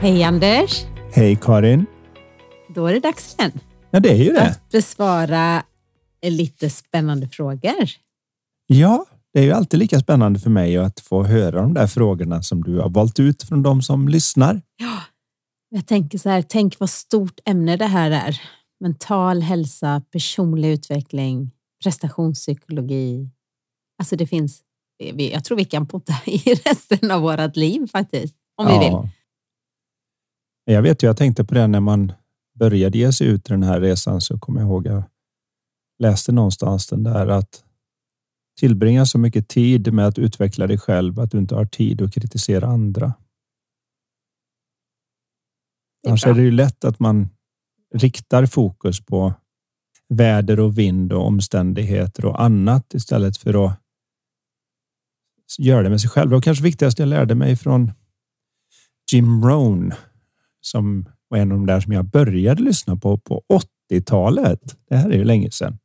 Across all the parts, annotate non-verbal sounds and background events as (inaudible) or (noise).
Hej Anders! Hej Karin! Då är det dags igen. Ja, det är ju det. Att besvara lite spännande frågor. Ja, det är ju alltid lika spännande för mig att få höra de där frågorna som du har valt ut från de som lyssnar. Ja, jag tänker så här, tänk vad stort ämne det här är. Mental hälsa, personlig utveckling, prestationspsykologi. Alltså det finns, jag tror vi kan potta (laughs) i resten av vårt liv faktiskt, om ja. vi vill. Jag vet ju, jag tänkte på det när man började ge sig ut i den här resan så kommer jag ihåg jag läste någonstans den där att tillbringa så mycket tid med att utveckla dig själv att du inte har tid att kritisera andra. Annars är det ju lätt att man riktar fokus på väder och vind och omständigheter och annat istället för att göra det med sig själv. Och kanske viktigast jag lärde mig från Jim Rohn som var en av de där som jag började lyssna på på 80-talet. Det här är ju länge sedan.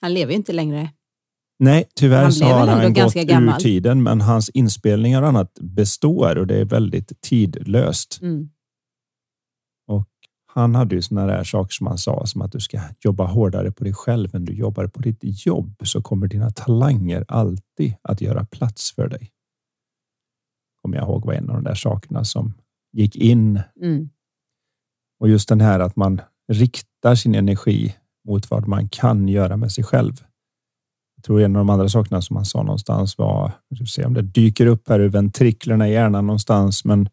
Han lever ju inte längre. Nej, tyvärr han så har han gått gammal. ur tiden, men hans inspelningar och annat består och det är väldigt tidlöst. Mm. Och han hade ju sådana där saker som han sa, som att du ska jobba hårdare på dig själv än du jobbar på ditt jobb, så kommer dina talanger alltid att göra plats för dig. Kommer jag ihåg var en av de där sakerna som gick in. Mm. Och just den här att man riktar sin energi mot vad man kan göra med sig själv. Jag tror en av de andra sakerna som man sa någonstans var, vi se om det dyker upp här ur ventriklerna i hjärnan någonstans, men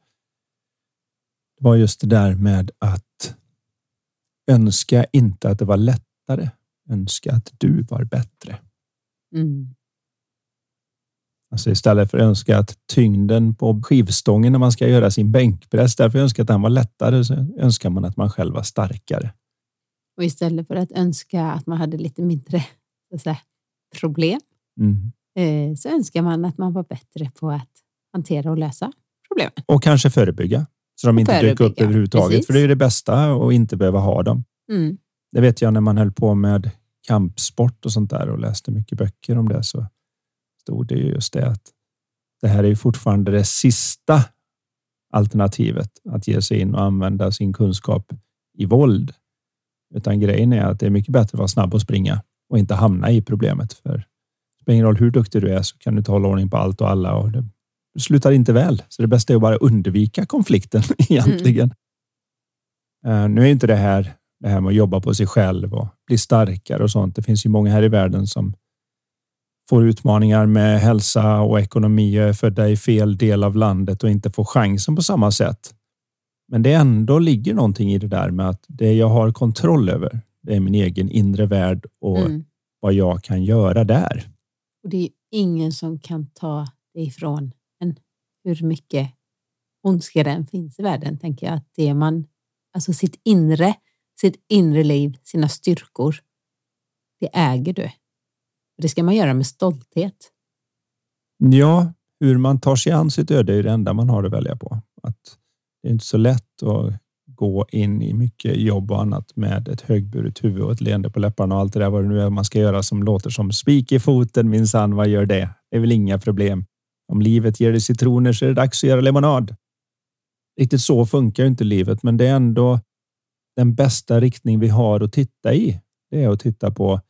det var just det där med att önska inte att det var lättare. Önska att du var bättre. Mm. Alltså istället för att önska att tyngden på skivstången när man ska göra sin bänkpress, därför önskar att den var lättare, så önskar man att man själv var starkare. Och istället för att önska att man hade lite mindre säga, problem, mm. Eh, så önskar man att man var bättre på att hantera och lösa problemen. Och kanske förebygga, så de inte dyker upp överhuvudtaget. Precis. För det är det bästa att inte behöva ha dem. Mm. Det vet jag när man höll på med kampsport och sånt där och läste mycket böcker om det. Så stod det just det att det här är fortfarande det sista alternativet att ge sig in och använda sin kunskap i våld. Utan grejen är att det är mycket bättre att vara snabb och springa och inte hamna i problemet. För det spelar ingen roll hur duktig du är så kan du inte hålla ordning på allt och alla och det slutar inte väl. Så det bästa är att bara undvika konflikten (laughs) egentligen. Mm. Nu är inte det här det här med att jobba på sig själv och bli starkare och sånt. Det finns ju många här i världen som får utmaningar med hälsa och ekonomi och är födda i fel del av landet och inte får chansen på samma sätt. Men det ändå ligger någonting i det där med att det jag har kontroll över, det är min egen inre värld och mm. vad jag kan göra där. Och det är ingen som kan ta det ifrån en hur mycket ondska det än finns i världen, tänker jag att det man, alltså sitt inre, sitt inre liv, sina styrkor, det äger du. Det ska man göra med stolthet. Ja, hur man tar sig an sitt öde är det enda man har att välja på. Att det är inte så lätt att gå in i mycket jobb och annat med ett högburet huvud och ett leende på läpparna och allt det där vad det nu är man ska göra som låter som spik i foten minsann. Vad gör det? Det är väl inga problem. Om livet ger dig citroner så är det dags att göra lemonad. Riktigt så funkar inte livet, men det är ändå den bästa riktning vi har att titta i. Det är att titta på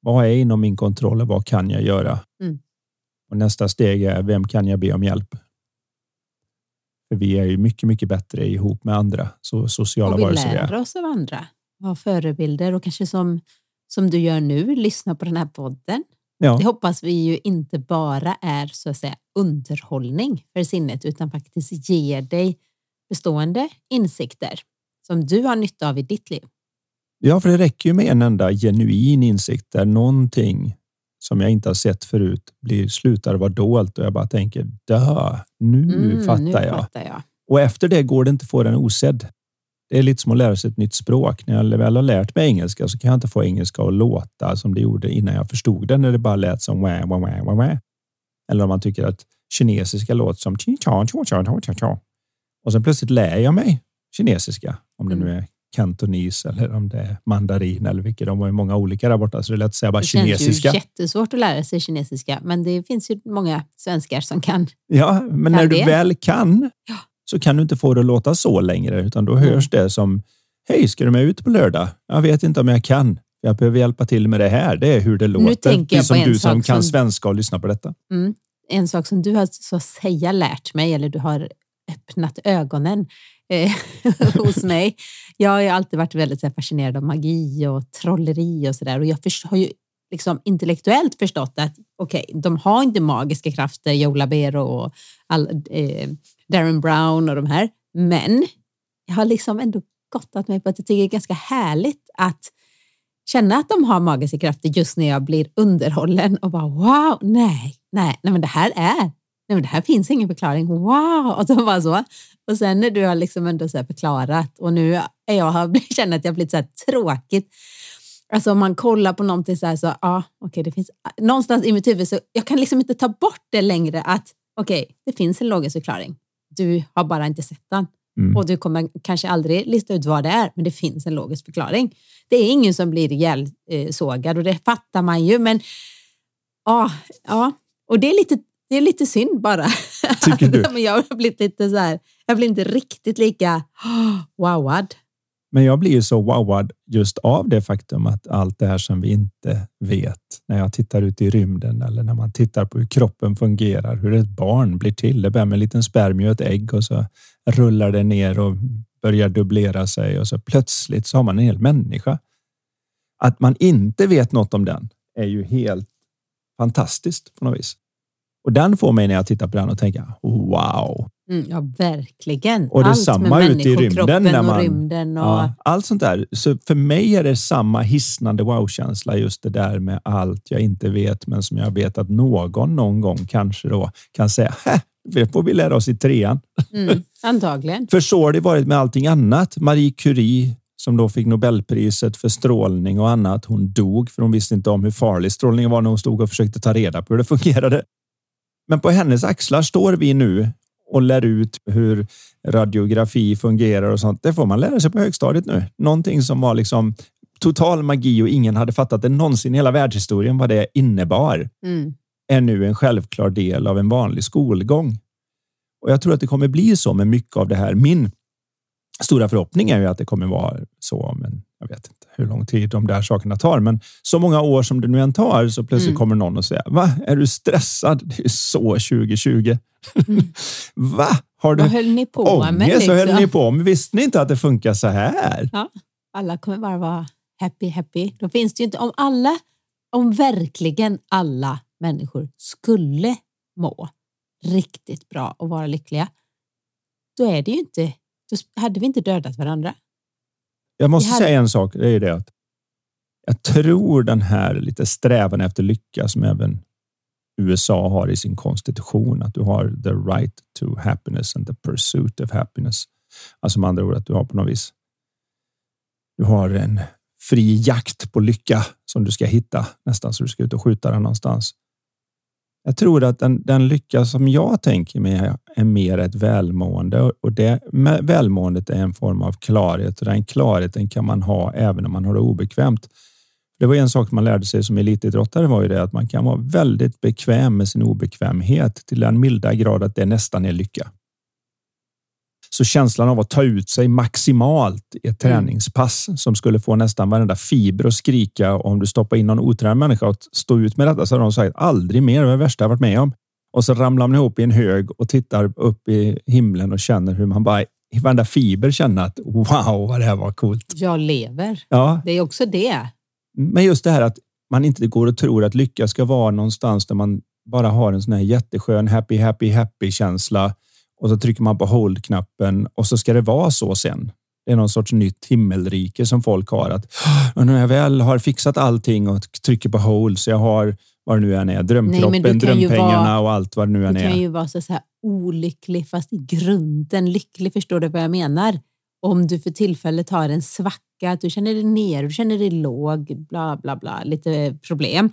vad är inom min kontroll och vad kan jag göra? Mm. Och nästa steg är vem kan jag be om hjälp? För vi är ju mycket, mycket bättre ihop med andra, så sociala varelser vi är. Vi lär oss av andra, ha förebilder och kanske som, som du gör nu, lyssna på den här podden. Ja. Det hoppas vi ju inte bara är så att säga underhållning för sinnet utan faktiskt ger dig bestående insikter som du har nytta av i ditt liv. Ja, för det räcker ju med en enda genuin insikt där någonting som jag inte har sett förut blir, slutar vara dolt och jag bara tänker dö, nu, mm, fattar, nu jag. fattar jag. Och efter det går det inte att få den osedd. Det är lite som att lära sig ett nytt språk. När jag väl har lärt mig engelska så kan jag inte få engelska att låta som det gjorde innan jag förstod det, när det bara lät som wah, wah, wah, wah, wah. Eller om man tycker att kinesiska låter som och sen plötsligt lär jag mig kinesiska, om det nu mm. är kantonis eller om det är mandarin eller vilket. De har ju många olika där borta, så det är lätt att säga bara det kinesiska. Det känns ju jättesvårt att lära sig kinesiska, men det finns ju många svenskar som kan. Ja, men kan när det. du väl kan ja. så kan du inte få det att låta så längre, utan då hörs mm. det som Hej, ska du med ut på lördag? Jag vet inte om jag kan. Jag behöver hjälpa till med det här. Det är hur det låter. Nu tänker jag på som du som kan som... svenska och lyssnar på detta. Mm. En sak som du har så att säga lärt mig, eller du har öppnat ögonen eh, (laughs) hos mig. Jag har ju alltid varit väldigt här, fascinerad av magi och trolleri och sådär och jag har ju liksom intellektuellt förstått att okej, okay, de har inte magiska krafter, Joe Labero och all, eh, Darren Brown och de här, men jag har liksom ändå gottat mig på att jag tycker det är ganska härligt att känna att de har magiska krafter just när jag blir underhållen och bara wow, nej, nej, nej men det här är, nej men det här finns ingen förklaring, wow, och så bara så. Och sen när du har liksom ändå så förklarat och nu är jag (laughs) känner att jag blivit så här tråkigt. Alltså om man kollar på någonting så här så, ja, okej, okay, det finns någonstans i mitt huvud så jag kan liksom inte ta bort det längre att okej, okay, det finns en logisk förklaring. Du har bara inte sett den. Mm. Och du kommer kanske aldrig lista ut vad det är, men det finns en logisk förklaring. Det är ingen som blir ihjälsågad och det fattar man ju, men ja, ja. Och det är lite, det är lite synd bara. Tycker du? (laughs) men jag har blivit lite så här, jag blir inte riktigt lika wowad. Men jag blir ju så wowad just av det faktum att allt det här som vi inte vet när jag tittar ut i rymden eller när man tittar på hur kroppen fungerar, hur ett barn blir till. Det börjar med en liten spermie och ett ägg och så rullar det ner och börjar dubblera sig och så plötsligt så har man en hel människa. Att man inte vet något om den är ju helt fantastiskt på något vis. Och den får mig när jag tittar på den och tänker wow. Mm, ja, verkligen. Och det är samma ute i rymden. När man, och rymden och... Ja, allt sånt där. Så för mig är det samma hisnande wow-känsla, just det där med allt jag inte vet, men som jag vet att någon någon gång kanske då kan säga, det får vi lära oss i trean. Mm, (laughs) antagligen. för så har det varit med allting annat. Marie Curie som då fick Nobelpriset för strålning och annat. Hon dog för hon visste inte om hur farlig strålningen var när hon stod och försökte ta reda på hur det fungerade. Men på hennes axlar står vi nu och lär ut hur radiografi fungerar och sånt. Det får man lära sig på högstadiet nu. Någonting som var liksom total magi och ingen hade fattat det någonsin i hela världshistorien vad det innebar. Mm. Är nu en självklar del av en vanlig skolgång. Och jag tror att det kommer bli så med mycket av det här. Min stora förhoppning är ju att det kommer vara så, men jag vet inte hur lång tid de där sakerna tar, men så många år som det nu än tar så plötsligt mm. kommer någon och säga Va? Är du stressad? Det är så 2020. Mm. (laughs) Va? Har du Vad höll ni på ångest? med? Liksom? höll ni på med? Visste ni inte att det funkar så här? Ja, alla kommer bara vara happy, happy. Då finns det ju inte, om alla, om verkligen alla människor skulle må riktigt bra och vara lyckliga, då är det ju inte, då hade vi inte dödat varandra. Jag måste hade... säga en sak. Det är det att jag tror den här lite strävan efter lycka som även USA har i sin konstitution, att du har the right to happiness and the pursuit of happiness. Alltså med andra ord att du har på något vis. Du har en fri jakt på lycka som du ska hitta nästan så du ska ut och skjuta den någonstans. Jag tror att den, den lycka som jag tänker mig är mer ett välmående och det välmåendet är en form av klarhet och den klarheten kan man ha även om man har det obekvämt. Det var en sak man lärde sig som elitidrottare var ju det att man kan vara väldigt bekväm med sin obekvämhet till den milda grad att det nästan är lycka. Så känslan av att ta ut sig maximalt i ett mm. träningspass som skulle få nästan varenda fiber att skrika. Och om du stoppar in någon otränad människa och stå ut med detta så har de sagt aldrig mer. Det är det värsta jag varit med om. Och så ramlar man ihop i en hög och tittar upp i himlen och känner hur man bara i varenda fiber känner att wow, vad det här var coolt. Jag lever. Ja. Det är också det. Men just det här att man inte går och tror att lycka ska vara någonstans där man bara har en sån här jätteskön happy, happy, happy känsla och så trycker man på hold-knappen och så ska det vara så sen. Det är någon sorts nytt himmelrike som folk har att när jag väl har fixat allting och trycker på hold så jag har vad det nu än är. Drömkroppen, Nej, drömpengarna vara, och allt vad det nu än är. Du kan ju vara så, så här olycklig fast i grunden lycklig. Förstår du vad jag menar? Om du för tillfället har en svacka, att du känner dig ner, du känner dig låg, bla bla bla, lite problem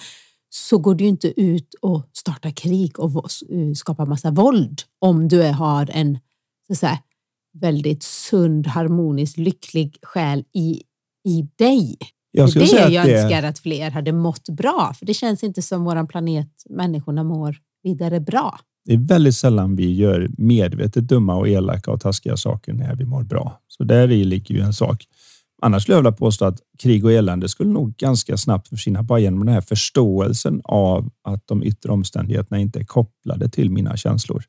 så går du inte ut och startar krig och skapar massa våld om du har en så att säga, väldigt sund, harmonisk, lycklig själ i, i dig. Jag det är det jag det... önskar att fler hade mått bra, för det känns inte som vår planet, människorna mår vidare bra. Det är väldigt sällan vi gör medvetet dumma och elaka och taskiga saker när vi mår bra. Så där i ligger ju en sak. Annars skulle jag vilja påstå att krig och elände skulle nog ganska snabbt försvinna bara genom den här förståelsen av att de yttre omständigheterna inte är kopplade till mina känslor.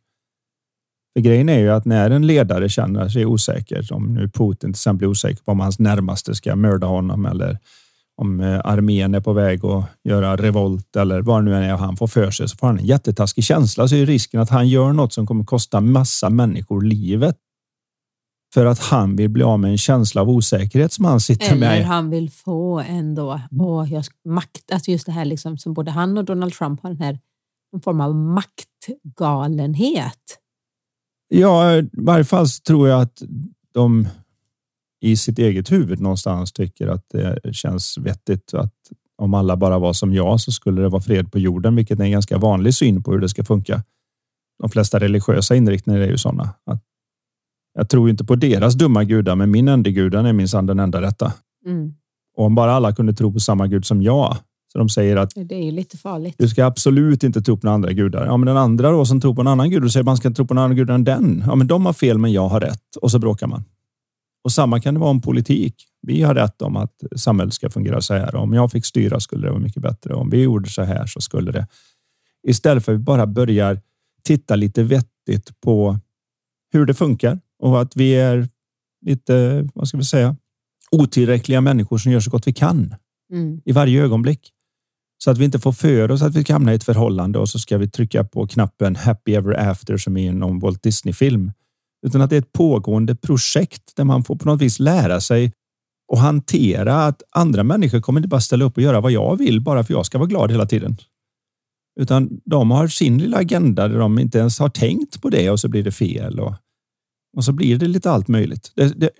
För grejen är ju att när en ledare känner sig osäker, om nu Putin till exempel är osäker på om hans närmaste ska mörda honom eller om eh, armén är på väg att göra revolt eller vad det nu är han får för sig så får han en jättetaskig känsla så är risken att han gör något som kommer kosta massa människor livet. För att han vill bli av med en känsla av osäkerhet som han sitter eller med. Eller han vill få ändå mm. och jag, makt, alltså just det här liksom, som både han och Donald Trump har den här en form av maktgalenhet. Ja, i varje fall tror jag att de i sitt eget huvud någonstans tycker att det känns vettigt att om alla bara var som jag så skulle det vara fred på jorden, vilket är en ganska vanlig syn på hur det ska funka. De flesta religiösa inriktningar är ju sådana. Att jag tror inte på deras dumma gudar, men min enda guden är minsann den enda rätta. Mm. Och om bara alla kunde tro på samma gud som jag, så de säger att det är lite farligt. Du ska absolut inte tro på några andra gudar. Ja, men den andra då som tror på en annan gud och säger att man ska tro på någon annan gud än den. Ja, men de har fel, men jag har rätt och så bråkar man. Och samma kan det vara om politik. Vi har rätt om att samhället ska fungera så här. Om jag fick styra skulle det vara mycket bättre. Om vi gjorde så här så skulle det. Istället för att vi bara börjar titta lite vettigt på hur det funkar och att vi är lite, vad ska vi säga, otillräckliga människor som gör så gott vi kan mm. i varje ögonblick. Så att vi inte får för oss att vi kan hamna i ett förhållande och så ska vi trycka på knappen happy ever after som i en Walt Disney film utan att det är ett pågående projekt där man får på något vis lära sig och hantera att andra människor kommer inte bara ställa upp och göra vad jag vill bara för jag ska vara glad hela tiden. Utan de har sin lilla agenda där de inte ens har tänkt på det och så blir det fel och, och så blir det lite allt möjligt. Det, det,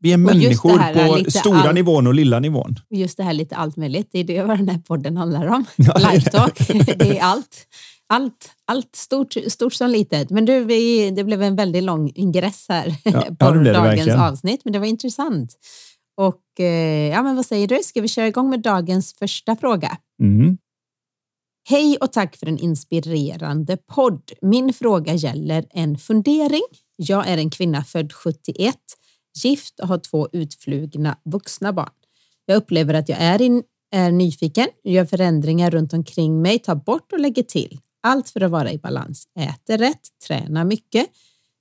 vi är människor på stora all... nivån och lilla nivån. Just det här lite allt möjligt, det är det vad den här podden handlar om. (laughs) Ja, Lifetalk, (laughs) det är allt allt, allt stort, stort som litet. Men du, vi, det blev en väldigt lång ingress här ja, (laughs) på ja, dagens avsnitt, men det var intressant. Och eh, ja, men vad säger du? Ska vi köra igång med dagens första fråga? Mm. Hej och tack för en inspirerande podd. Min fråga gäller en fundering. Jag är en kvinna född 71, gift och har två utflugna vuxna barn. Jag upplever att jag är, in, är nyfiken, gör förändringar runt omkring mig, tar bort och lägger till. Allt för att vara i balans. Äter rätt, tränar mycket.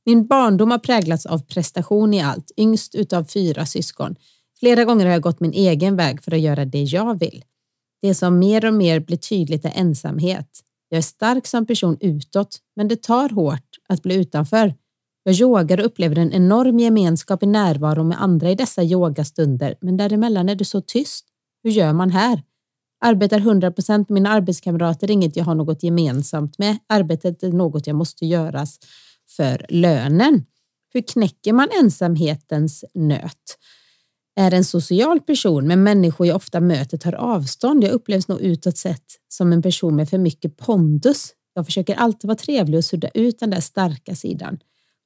Min barndom har präglats av prestation i allt, yngst utav fyra syskon. Flera gånger har jag gått min egen väg för att göra det jag vill. Det som mer och mer blir tydligt är ensamhet. Jag är stark som person utåt, men det tar hårt att bli utanför. Jag yogar och upplever en enorm gemenskap i närvaro med andra i dessa yogastunder, men däremellan är det så tyst. Hur gör man här? Arbetar 100 procent med mina arbetskamrater är inget jag har något gemensamt med. Arbetet är något jag måste göras för lönen. Hur knäcker man ensamhetens nöt? Är en social person, men människor jag ofta möter tar avstånd. Jag upplevs nog utåt sett som en person med för mycket pondus. Jag försöker alltid vara trevlig och sudda ut den där starka sidan.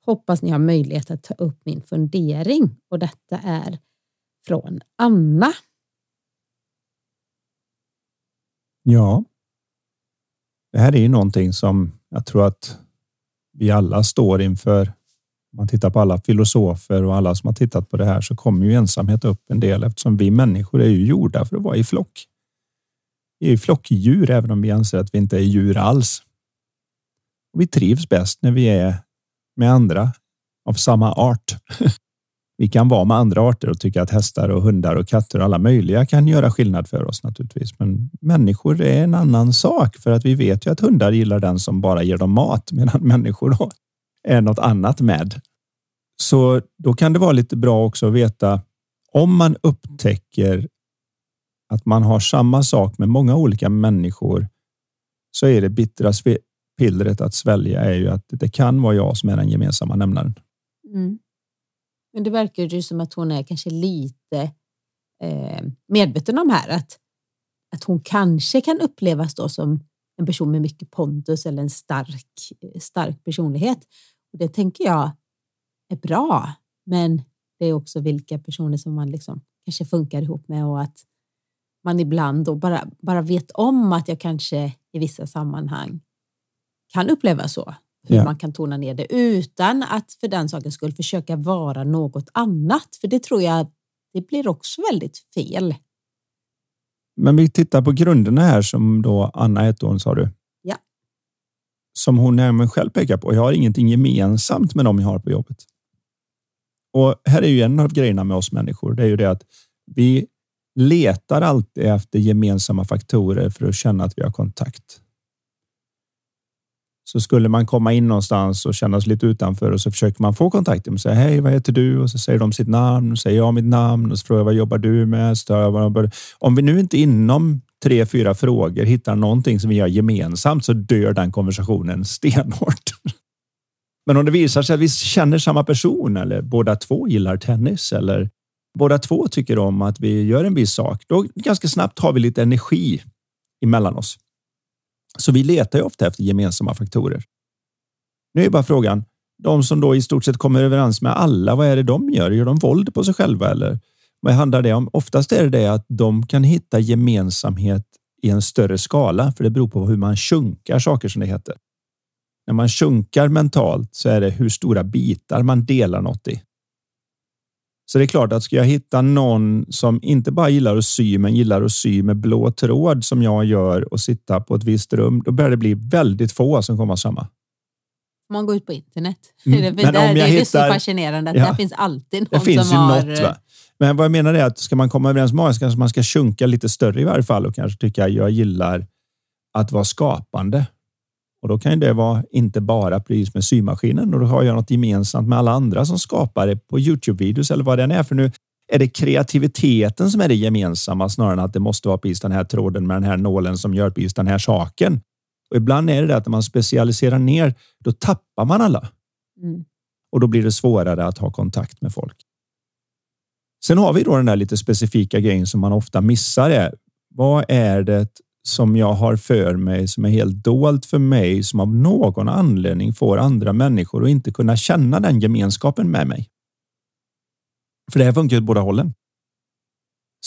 Hoppas ni har möjlighet att ta upp min fundering och detta är från Anna. Ja. Det här är ju någonting som jag tror att vi alla står inför. Om man tittar på alla filosofer och alla som har tittat på det här så kommer ju ensamhet upp en del eftersom vi människor är ju gjorda för att vara i flock. Vi är flockdjur även om vi anser att vi inte är djur alls. Och vi trivs bäst när vi är med andra av samma art. (laughs) Vi kan vara med andra arter och tycka att hästar och hundar och katter och alla möjliga kan göra skillnad för oss naturligtvis. Men människor är en annan sak för att vi vet ju att hundar gillar den som bara ger dem mat (laughs) medan människor då är något annat med. Så då kan det vara lite bra också att veta om man upptäcker att man har samma sak med många olika människor så är det bittra pillret att svälja är ju att det kan vara jag som är den gemensamma nämnaren. Mm. Men det verkar ju som att hon är kanske lite eh, medveten om här att, att hon kanske kan upplevas då som en person med mycket pondus eller en stark, stark personlighet. Och det tänker jag är bra, men det är också vilka personer som man liksom kanske funkar ihop med och att man ibland då bara, bara vet om att jag kanske i vissa sammanhang kan uppleva så. Hur ja. man kan tona ner det utan att för den sakens skull försöka vara något annat. För det tror jag det blir också väldigt fel. Men vi tittar på grunderna här som då Anna hette hon sa du. Ja. Som hon även själv pekar på. Jag har ingenting gemensamt med dem jag har på jobbet. Och här är ju en av grejerna med oss människor. Det är ju det att vi letar alltid efter gemensamma faktorer för att känna att vi har kontakt. Så skulle man komma in någonstans och känna sig lite utanför och så försöker man få kontakt med säga hej, vad heter du? Och så säger de sitt namn och säger jag mitt namn och så frågar jag vad jobbar du med? Om vi nu inte inom tre, fyra frågor hittar någonting som vi har gemensamt så dör den konversationen stenhårt. (laughs) Men om det visar sig att vi känner samma person eller båda två gillar tennis eller båda två tycker om att vi gör en viss sak, då ganska snabbt har vi lite energi emellan oss. Så vi letar ju ofta efter gemensamma faktorer. Nu är bara frågan, de som då i stort sett kommer överens med alla, vad är det de gör? Gör de våld på sig själva eller vad handlar det om? Oftast är det det att de kan hitta gemensamhet i en större skala, för det beror på hur man sjunkar saker som det heter. När man sjunkar mentalt så är det hur stora bitar man delar något i. Så det är klart att ska jag hitta någon som inte bara gillar att sy, men gillar att sy med blå tråd som jag gör och sitta på ett visst rum, då börjar det bli väldigt få som kommer samma. Man går ut på internet. (laughs) Mm. det, men där, om jag det är hittar, så fascinerande att ja, där finns alltid någon det finns som ju har... Något, va? Men vad jag menar är att ska man komma överens med kanske man ska sjunka lite större i varje fall och kanske tycka att jag gillar att vara skapande. Och då kan det vara inte bara pris med symaskinen och då har jag något gemensamt med alla andra som skapar det på Youtube-videos eller vad det är. För nu är det kreativiteten som är det gemensamma snarare än att det måste vara precis den här tråden med den här nålen som gör precis den här saken. Och ibland är det, det att när man specialiserar ner, då tappar man alla. Mm. Och då blir det svårare att ha kontakt med folk. Sen har vi då den där lite specifika grejen som man ofta missar. Är, vad är det som jag har för mig som är helt dolt för mig som av någon anledning får andra människor att inte kunna känna den gemenskapen med mig. För det här funkar åt båda hållen.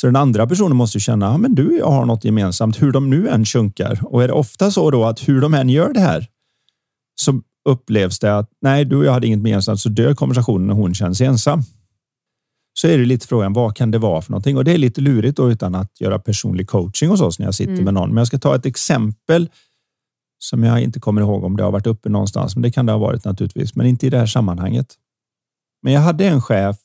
Så den andra personen måste känna att men du och jag har något gemensamt, hur de nu än sjunkar. Och är det ofta så då att hur de än gör det här så upplevs det att nej, du och jag hade inget gemensamt, så dör konversationen och hon känns ensam så är det lite frågan vad kan det vara för någonting? Och det är lite lurigt då, utan att göra personlig coaching hos oss när jag sitter mm. med någon. Men jag ska ta ett exempel som jag inte kommer ihåg om det har varit uppe någonstans, men det kan det ha varit naturligtvis, men inte i det här sammanhanget. Men jag hade en chef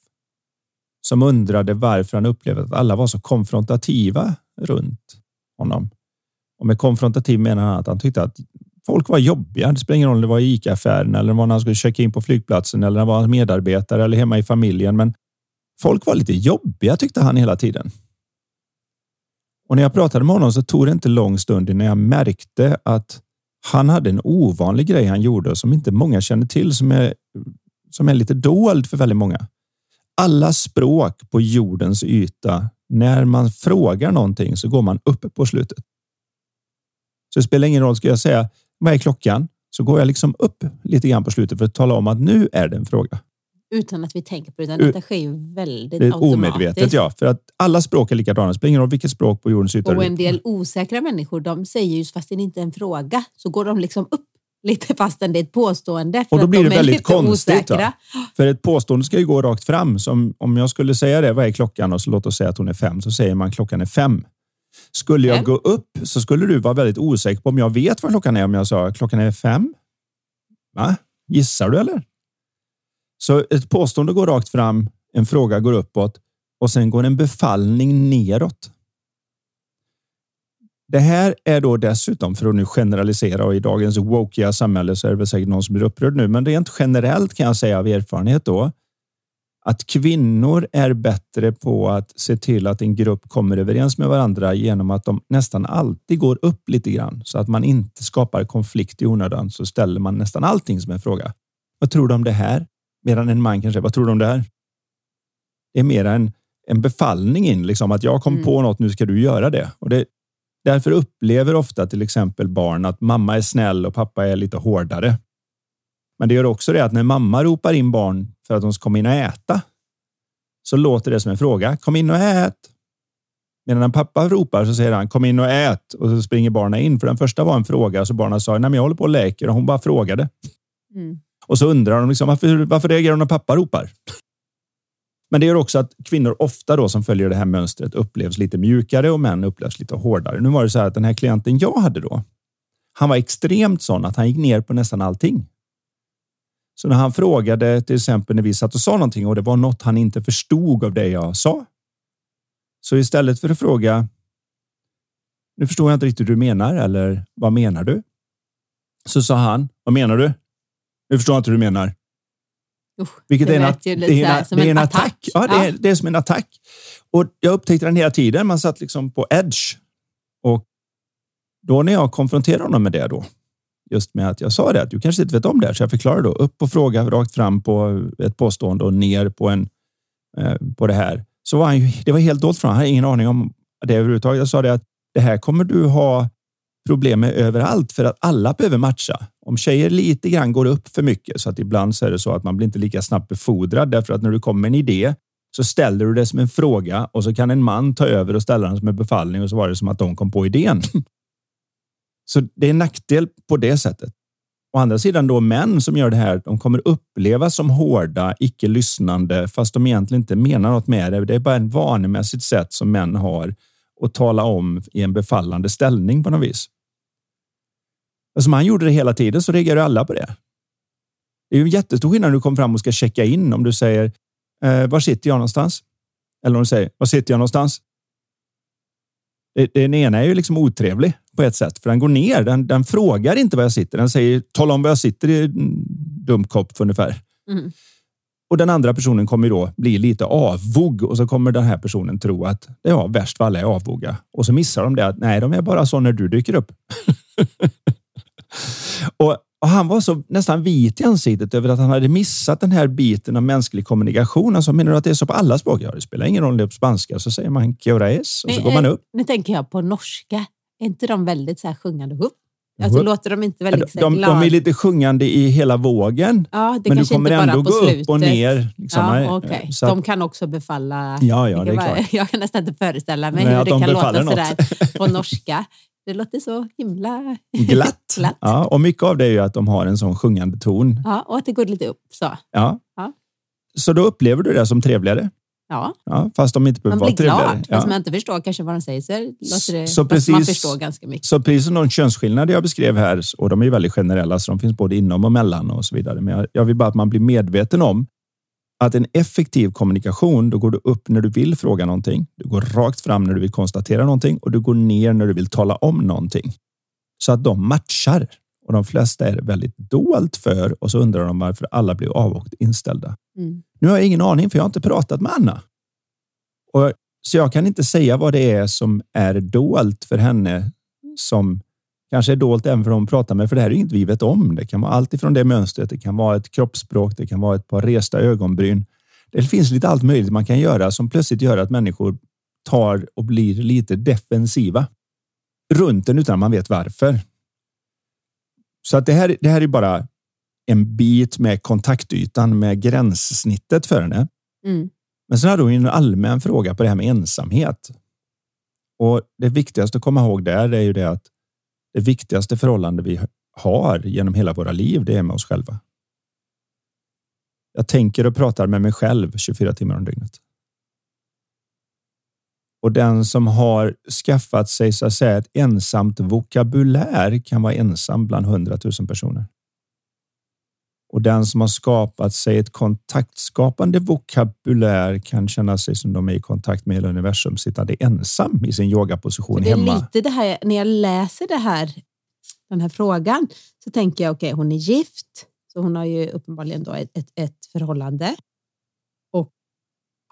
som undrade varför han upplevde att alla var så konfrontativa runt honom. Och med konfrontativ menar han att han tyckte att folk var jobbiga. Det spelar ingen roll om det var i ICA-affären eller var när han skulle checka in på flygplatsen eller när han var medarbetare eller hemma i familjen. Men Folk var lite jobbiga tyckte han hela tiden. Och när jag pratade med honom så tog det inte lång stund innan jag märkte att han hade en ovanlig grej han gjorde som inte många känner till som är, som är lite dold för väldigt många. Alla språk på jordens yta, när man frågar någonting så går man upp på slutet. Så det spelar ingen roll, ska jag säga vad är klockan? Så går jag liksom upp lite grann på slutet för att tala om att nu är det en fråga. Utan att vi tänker på det, utan detta sker ju väldigt det är automatiskt. Omedvetet, ja. För att alla språk är likadana. Det spelar ingen roll vilket språk på jordens yta Och en del osäkra människor, de säger ju fast det inte är en fråga, så går de liksom upp lite fastän det är ett påstående. och då blir det väldigt konstigt. För ett påstående ska ju gå rakt fram. Som om jag skulle säga det, vad är klockan? Och så låt oss säga att hon är fem, så säger man klockan är fem. Skulle jag fem. gå upp så skulle du vara väldigt osäker på om jag vet vad klockan är om jag sa klockan är fem. Va? Gissar du eller? Så ett påstående går rakt fram, en fråga går uppåt och sen går en befallning neråt. Det här är då dessutom, för att nu generalisera och i dagens wokiga samhälle så är det väl säkert någon som blir upprörd nu, men rent generellt kan jag säga av erfarenhet då att kvinnor är bättre på att se till att en grupp kommer överens med varandra genom att de nästan alltid går upp lite grann så att man inte skapar konflikt i onödan. Så ställer man nästan allting som en fråga. Vad tror du om det här? Medan en man kanske, vad tror du om det här? Det är mer en, en befallning in, liksom att jag kom mm. på något, nu ska du göra det. Och det. Därför upplever ofta till exempel barn att mamma är snäll och pappa är lite hårdare. Men det gör också det att när mamma ropar in barn för att de ska komma in och äta så låter det som en fråga. Kom in och ät. Medan när pappa ropar så säger han kom in och ät och så springer barnen in. För den första var en fråga så barnen sa nej, men jag håller på och leker och hon bara frågade. Mm. Och så undrar de liksom, varför, varför reagerar de när pappa ropar? Men det gör också att kvinnor ofta då som följer det här mönstret upplevs lite mjukare och män upplevs lite hårdare. Nu var det så här att den här klienten jag hade då, han var extremt sån att han gick ner på nästan allting. Så när han frågade till exempel när vi satt och sa någonting och det var något han inte förstod av det jag sa. Så istället för att fråga. Nu förstår jag inte riktigt hur du menar eller vad menar du? Så sa han. Vad menar du? Nu förstår jag inte hur du menar. Usch, Vilket det är en, det är en, det är en attack. attack. Ja, det, ja. Är, det är som en attack. Och jag upptäckte den hela tiden. Man satt liksom på edge. Och då när jag konfronterade honom med det då, just med att jag sa det att du kanske inte vet om det här. Så jag förklarar då upp och fråga rakt fram på ett påstående och ner på en eh, på det här. Så var han ju, det var helt dolt från. Han hade ingen aning om det överhuvudtaget. Jag sa det att det här kommer du ha problem med överallt för att alla behöver matcha. Om tjejer lite grann går upp för mycket så att ibland så är det så att man blir inte lika snabbt befordrad därför att när du kommer med en idé så ställer du det som en fråga och så kan en man ta över och ställa den som en befallning och så var det som att de kom på idén. (laughs) Så det är en nackdel på det sättet. Å andra sidan då män som gör det här, de kommer upplevas som hårda, icke lyssnande, fast de egentligen inte menar något med det. Det är bara ett vanemässigt sätt som män har och tala om i en befallande ställning på något vis. Och som han gjorde det hela tiden så reagerar alla på det. Det är ju en jättestor skillnad när du kommer fram och ska checka in om du säger eh, var sitter jag någonstans? Eller om du säger var sitter jag någonstans? Den ena är ju liksom otrevlig på ett sätt, för den går ner. Den, den frågar inte var jag sitter. Den säger tala om var jag sitter i mm, dumkopp ungefär. Mm. Och den andra personen kommer då bli lite avvog och så kommer den här personen tro att ja, värst av alla är avvoga. Och så missar de det att nej, de är bara så när du dyker upp. (laughs) och, och, han var så nästan vit i ansiktet över att han hade missat den här biten av mänsklig kommunikation. Alltså, menar du att det är så på alla språk? Ja, det spelar ingen roll det är på spanska. Så säger man keoraes och så går man upp. Nu tänker jag på norska. Är inte de väldigt så här sjungande upp? Alltså Whoop. låter de inte väldigt de, de, de är lite sjungande i hela vågen. Ja, det men du kommer ändå gå slutet. upp och ner. Liksom, ja, okay. så de kan också befalla. Ja, ja, det är klart. (laughs) Jag kan nästan inte föreställa mig Nej, hur det kan låta sådär på norska. Det låter så himla (laughs) glatt. glatt. Ja, och mycket av det är ju att de har en sån sjungande ton. Ja, och att det går lite upp. Så. Ja. ja. Så då upplever du det som trevligare? Ja. ja fast de inte behöver vara trevligare. Man blir glad, fast man inte förstår kanske vad de säger så det så precis, man förstår ganska mycket. Så precis som de könsskillnader jag beskrev här, och de är väldigt generella, så de finns både inom och mellan och så vidare. Men jag, jag vill bara att man blir medveten om att en effektiv kommunikation, då går du upp när du vill fråga någonting. Du går rakt fram när du vill konstatera någonting och du går ner när du vill tala om någonting. Så att de matchar. Och de flesta är väldigt dolt för och så undrar de varför alla blir avvokt inställda. Mm. Nu har jag ingen aning för jag har inte pratat med Anna. Och, så jag kan inte säga vad det är som är dolt för henne som kanske är dolt även för de pratar med, för det här är inget vi vet om. Det kan vara allt ifrån det mönstret. Det kan vara ett kroppsspråk. Det kan vara ett par resta ögonbryn. Det finns lite allt möjligt man kan göra som plötsligt gör att människor tar och blir lite defensiva runt en utan att man vet varför. Så att det här, det här är bara en bit med kontaktytan med gränssnittet för henne. Mm. Men sen hade hon en allmän fråga på det här med ensamhet. Och det viktigaste att komma ihåg där är ju det att det viktigaste förhållande vi har genom hela våra liv, det är med oss själva. Jag tänker och pratar med mig själv 24 timmar om dygnet. Och den som har skaffat sig så att säga ett ensamt vokabulär kan vara ensam bland hundratusen personer. Och den som har skapat sig ett kontaktskapande vokabulär kan känna sig som de är i kontakt med hela universum sittande ensam i sin yogaposition hemma. Det är lite det här, när jag läser det här, den här frågan så tänker jag okej, okay, hon är gift, så hon har ju uppenbarligen då ett, ett, ett förhållande.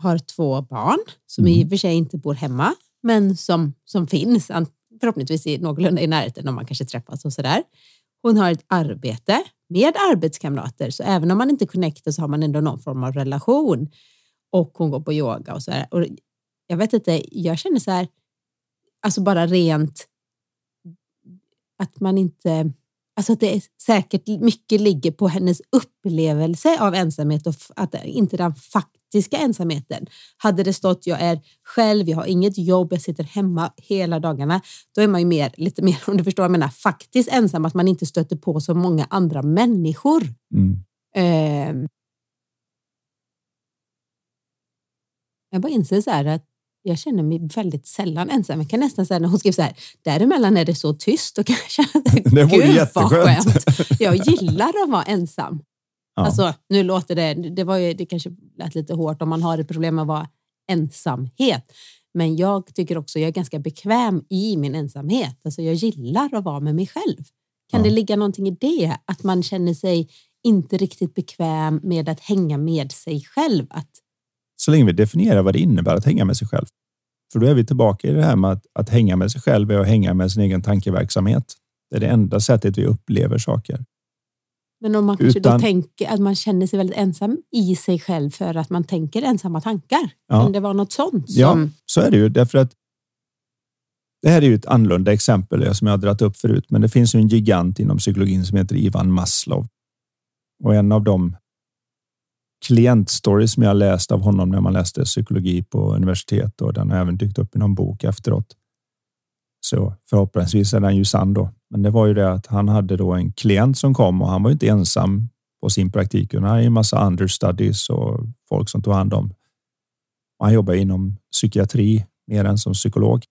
Har två barn som mm. i och för sig inte bor hemma, men som, som finns förhoppningsvis i någorlunda i närheten om man kanske träffas och sådär. Hon har ett arbete med arbetskamrater, så även om man inte connectar så har man ändå någon form av relation. Och hon går på yoga och så här. Och jag vet inte, jag känner så här, alltså bara rent att man inte Alltså att det är säkert mycket ligger på hennes upplevelse av ensamhet och att inte den faktiska ensamheten. Hade det stått jag är själv, jag har inget jobb, jag sitter hemma hela dagarna, då är man ju mer, lite mer, (laughs) om du förstår vad jag menar, faktiskt ensam, att man inte stöter på så många andra människor. Mm. Eh, jag bara inser så här att jag känner mig väldigt sällan ensam. Jag kan nästan säga när hon skriver så här, däremellan är det så tyst och kan jag känna, (laughs) det vore gud jätteskönt. vad skönt. Jag gillar att vara ensam. Ja. Alltså, nu låter det, det, var ju, det kanske lät lite hårt om man har ett problem med att vara ensamhet. Men jag tycker också jag är ganska bekväm i min ensamhet. Alltså jag gillar att vara med mig själv. Kan ja. det ligga någonting i det? Att man känner sig inte riktigt bekväm med att hänga med sig själv. Att så länge vi definierar vad det innebär att hänga med sig själv. För då är vi tillbaka i det här med att, att hänga med sig själv är att hänga med sin egen tankeverksamhet. Det är det enda sättet vi upplever saker. Men om man kanske Utan, då tänker att man känner sig väldigt ensam i sig själv för att man tänker ensamma tankar. Ja, kan det vara något sånt? Som... Ja, så är det ju. Därför att det här är ju ett annorlunda exempel som jag har dragit upp förut, men det finns ju en gigant inom psykologin som heter Ivan Maslow. Och en av de klientstory som jag läst av honom när man läste psykologi på universitet och den har även dykt upp i någon bok efteråt. Så förhoppningsvis är den ju sann då. Men det var ju det att han hade då en klient som kom och han var inte ensam på sin praktik. Han hade en massa understudies och folk som tog hand om. Och han jobbar inom psykiatri mer än som psykolog.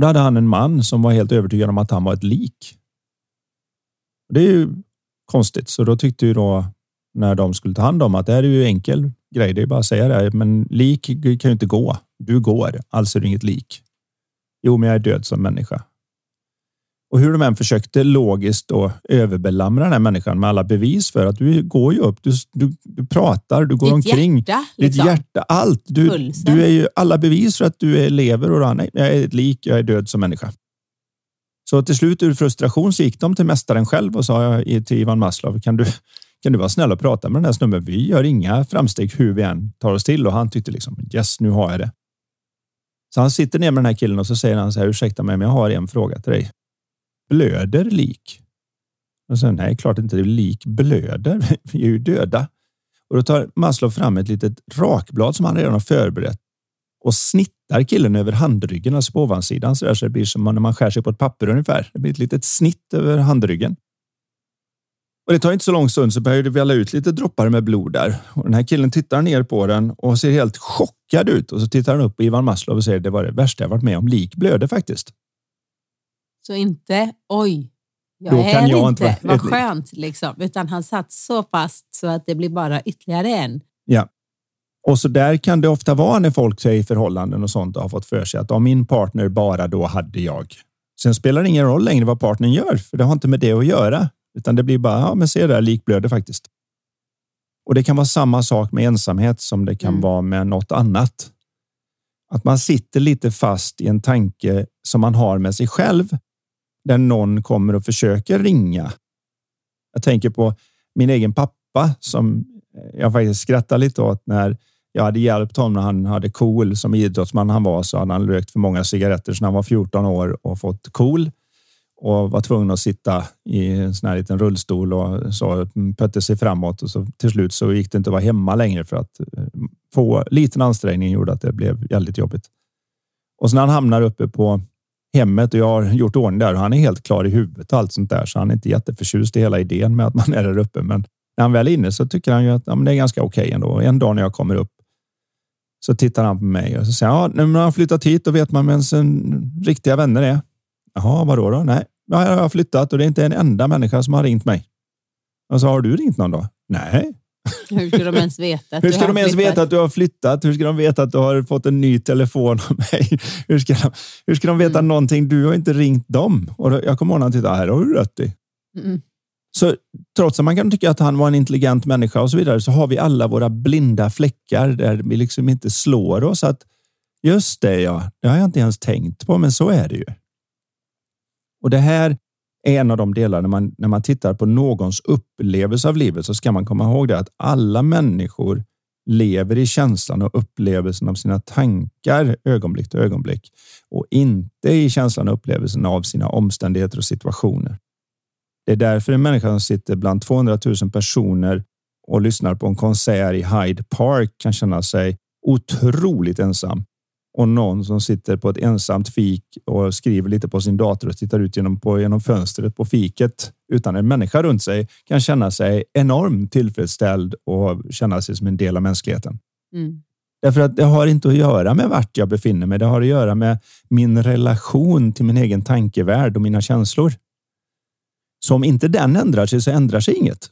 Då hade han en man som var helt övertygad om att han var ett lik. Det är ju konstigt, så då tyckte ju då när de skulle ta hand om att det här är ju enkel grej. Det är bara att säga det. Men lik kan ju inte gå. Du går, alltså är det inget lik. Jo, men jag är död som människa. Och hur de än försökte logiskt då överbelamra den här människan med alla bevis för att du går ju upp, du, du, du pratar, du går Ditt omkring. Hjärta, liksom. Ditt hjärta, allt. Du, du är ju alla bevis för att du är, lever och nej, jag är ett lik, jag är död som människa. Så till slut ur frustration så gick de till mästaren själv och sa till Ivan Maslow, kan du, kan du vara snäll och prata med den här snubben? Vi gör inga framsteg hur vi än tar oss till och han tyckte liksom yes, nu har jag det. Så han sitter ner med den här killen och så säger han så här. Ursäkta mig, men jag har en fråga till dig. Blöder lik? Och sen, nej, klart inte det lik blöder. (laughs) Vi är ju döda. Och då tar Maslow fram ett litet rakblad som han redan har förberett och snittar killen över handryggen, alltså på ovansidan så, där, så det blir som när man skär sig på ett papper ungefär. Det blir ett litet snitt över handryggen. Och det tar inte så lång stund så börjar det välla ut lite droppar med blod där. Och den här killen tittar ner på den och ser helt chockad ut. Och så tittar han upp på Ivan Maslow och säger det var det värsta jag varit med om. Lik blöder faktiskt. Så inte oj, jag Då är kan jag inte, inte vad skönt liksom. Utan han satt så fast så att det blir bara ytterligare en. Ja. Och så där kan det ofta vara när folk säger förhållanden och sånt och har fått för sig att om min partner bara då hade jag. Sen spelar det ingen roll längre vad partnern gör, för det har inte med det att göra. Utan det blir bara, ja men se där, likblöder faktiskt. Och det kan vara samma sak med ensamhet som det kan mm. vara med något annat. Att man sitter lite fast i en tanke som man har med sig själv. Där någon kommer och försöker ringa. Jag tänker på min egen pappa som jag faktiskt skrattar lite åt när jag hade hjälpt honom när han hade KOL som idrottsman han var så hade han rökt för många cigaretter sedan han var 14 år och fått KOL och var tvungen att sitta i en sån här liten rullstol och så pötte sig framåt och så till slut så gick det inte att vara hemma längre för att eh, få liten ansträngning gjorde att det blev väldigt jobbigt. Och sen han hamnar uppe på hemmet och jag har gjort ordning där och han är helt klar i huvudet och allt sånt där, så han är inte jätteförtjust i hela idén med att man är där uppe. Men när han väl är inne så tycker han ju att ja, det är ganska okej okay ändå. En dag när jag kommer upp så tittar han på mig och så säger han, ja, när man har flyttat hit och vet man vem sin riktiga vänner är. Jaha, vadå då? Nej, jag har flyttat och det är inte en enda människa som har ringt mig. Och så har du ringt någon då? Nej. Hur ska de ens veta att Hur ska de ens veta att du har flyttat? Hur ska de veta att du har fått en ny telefon av mig? Hur ska de, hur ska de veta mm. någonting? Du har inte ringt dem. Och jag kommer ihåg när han tittade, här har du rätt i. Mm. Så trots att man kan tycka att han var en intelligent människa och så vidare, så har vi alla våra blinda fläckar där vi liksom inte slår oss att just det, ja, det har jag inte ens tänkt på, men så är det ju. Och det här är en av de delar när man, när man tittar på någons upplevelse av livet så ska man komma ihåg det att alla människor lever i känslan och upplevelsen av sina tankar ögonblick till ögonblick och inte i känslan och upplevelsen av sina omständigheter och situationer. Det är därför en människa som sitter bland 200 000 personer och lyssnar på en konsert i Hyde Park kan känna sig otroligt ensam och någon som sitter på ett ensamt fik och skriver lite på sin dator och tittar ut genom, på, genom fönstret på fiket utan en människa runt sig kan känna sig enormt tillfredsställd och känna sig som en del av mänskligheten. Mm. Därför att det har inte att göra med vart jag befinner mig. Det har att göra med min relation till min egen tankevärld och mina känslor. Så om inte den ändrar sig så ändrar sig inget.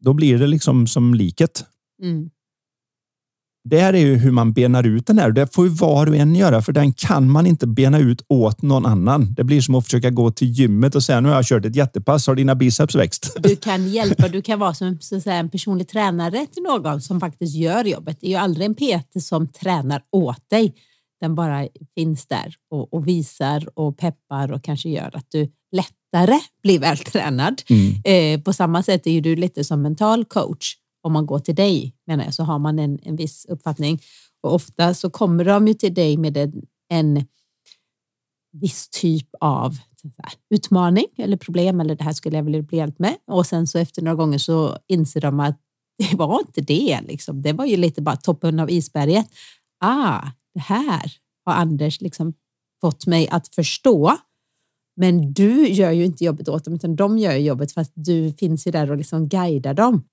Då blir det liksom som liket. Mm. Det är ju hur man benar ut den här. Det får ju var och en göra, för den kan man inte bena ut åt någon annan. Det blir som att försöka gå till gymmet och säga nu har jag kört ett jättepass. Har dina biceps växt? (laughs) Du kan hjälpa. Du kan vara som så säga, en personlig tränare till någon som faktiskt gör jobbet. Det är ju aldrig en PT som tränar åt dig. Den bara finns där och, och visar och peppar och kanske gör att du lättare blir vältränad. Mm. Eh, på samma sätt är ju du lite som mental coach om man går till dig, menar jag, så har man en, en viss uppfattning. Och ofta så kommer de ju till dig med en, en viss typ av här, utmaning eller problem eller det här skulle jag vilja bli hjälpt med. Och sen så efter några gånger så inser de att (laughs) det var inte det. Liksom. Det var ju lite bara toppen av isberget. Ah, det här har Anders liksom fått mig att förstå. Men du gör ju inte jobbet åt dem, utan de gör jobbet fast du finns ju där och liksom guidar dem.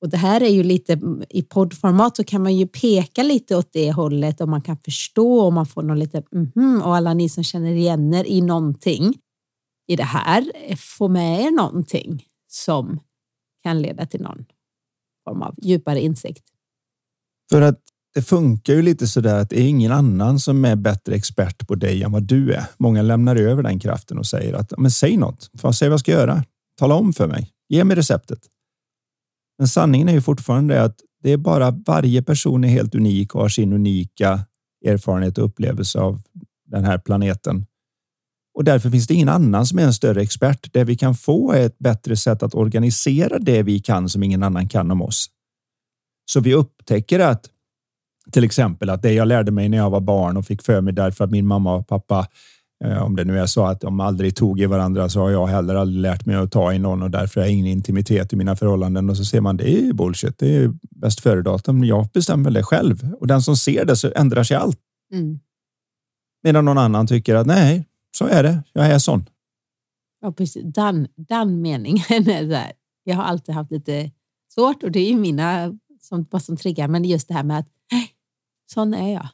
Och det här är ju lite mm, i poddformat så kan man ju peka lite åt det hållet och man kan förstå och man får någon lite mm -hmm, och alla ni som känner igen er i någonting i det här eh, får med er någonting som kan leda till någon form av djupare insikt. För att det funkar ju lite så där att det är ingen annan som är bättre expert på dig än vad du är. Många lämnar över den kraften och säger att men säg något. säg vad jag ska göra. Tala om för mig. Ge mig receptet. Men sanningen är ju fortfarande att det är bara varje person är helt unik och har sin unika erfarenhet och upplevelse av den här planeten. Och därför finns det ingen annan som är en större expert. Det vi kan få är ett bättre sätt att organisera det vi kan som ingen annan kan om oss. Så vi upptäcker att till exempel att det jag lärde mig när jag var barn och fick för mig därför att min mamma och pappa om det nu är så att de aldrig tog i varandra så har jag heller aldrig lärt mig att ta i någon och därför har jag ingen intimitet i mina förhållanden. Och så ser man det är bullshit. Det är bäst före-datum. Jag bestämmer det själv och den som ser det så ändrar sig allt. Mm. Medan någon annan tycker att nej, så är det. Jag är sån. Ja, precis. Den, den meningen är där. Jag har alltid haft lite svårt och det är ju mina som, vad som triggar, men just det här med att sån är jag.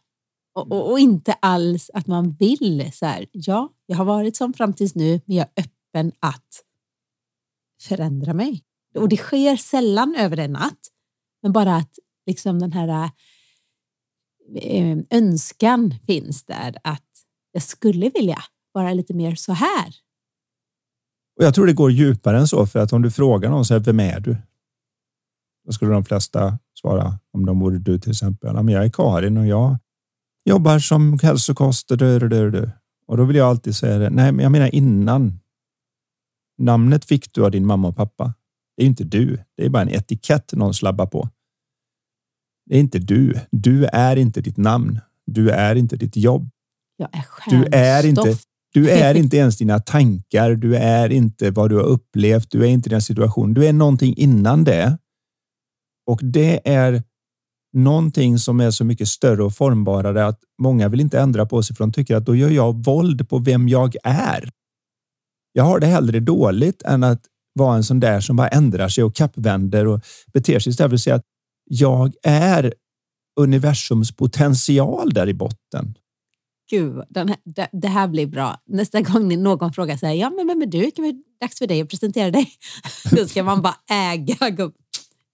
Och, och, och, inte alls att man vill så här, ja, jag har varit som fram tills nu, men jag är öppen att förändra mig. Och det sker sällan över en natt, men bara att liksom den här äh, önskan finns där att jag skulle vilja vara lite mer så här. Och Jag tror det går djupare än så, för att om du frågar någon så här, vem är du? Då skulle de flesta svara, om de vore du till exempel, jag är Karin och jag jobbar som hälsokost. Och då vill jag alltid säga det. Nej, men jag menar innan. Namnet fick du av din mamma och pappa. Det är inte du. Det är bara en etikett någon slabbar på. Det är inte du. Du är inte ditt namn. Du är inte ditt jobb. Jag är du är inte. Du är inte ens dina tankar. Du är inte vad du har upplevt. Du är inte din situation. Du är någonting innan det. Och det är någonting som är så mycket större och formbarare att många vill inte ändra på sig för de tycker att då gör jag våld på vem jag är. Jag har det hellre dåligt än att vara en sån där som bara ändrar sig och kappvänder och beter sig istället för att säga att jag är universums potential där i botten. Gud, här, det här blir bra. Nästa gång någon frågar så här, ja men, men, men du, kan är dags för dig att presentera dig? (laughs) Då ska man bara äga.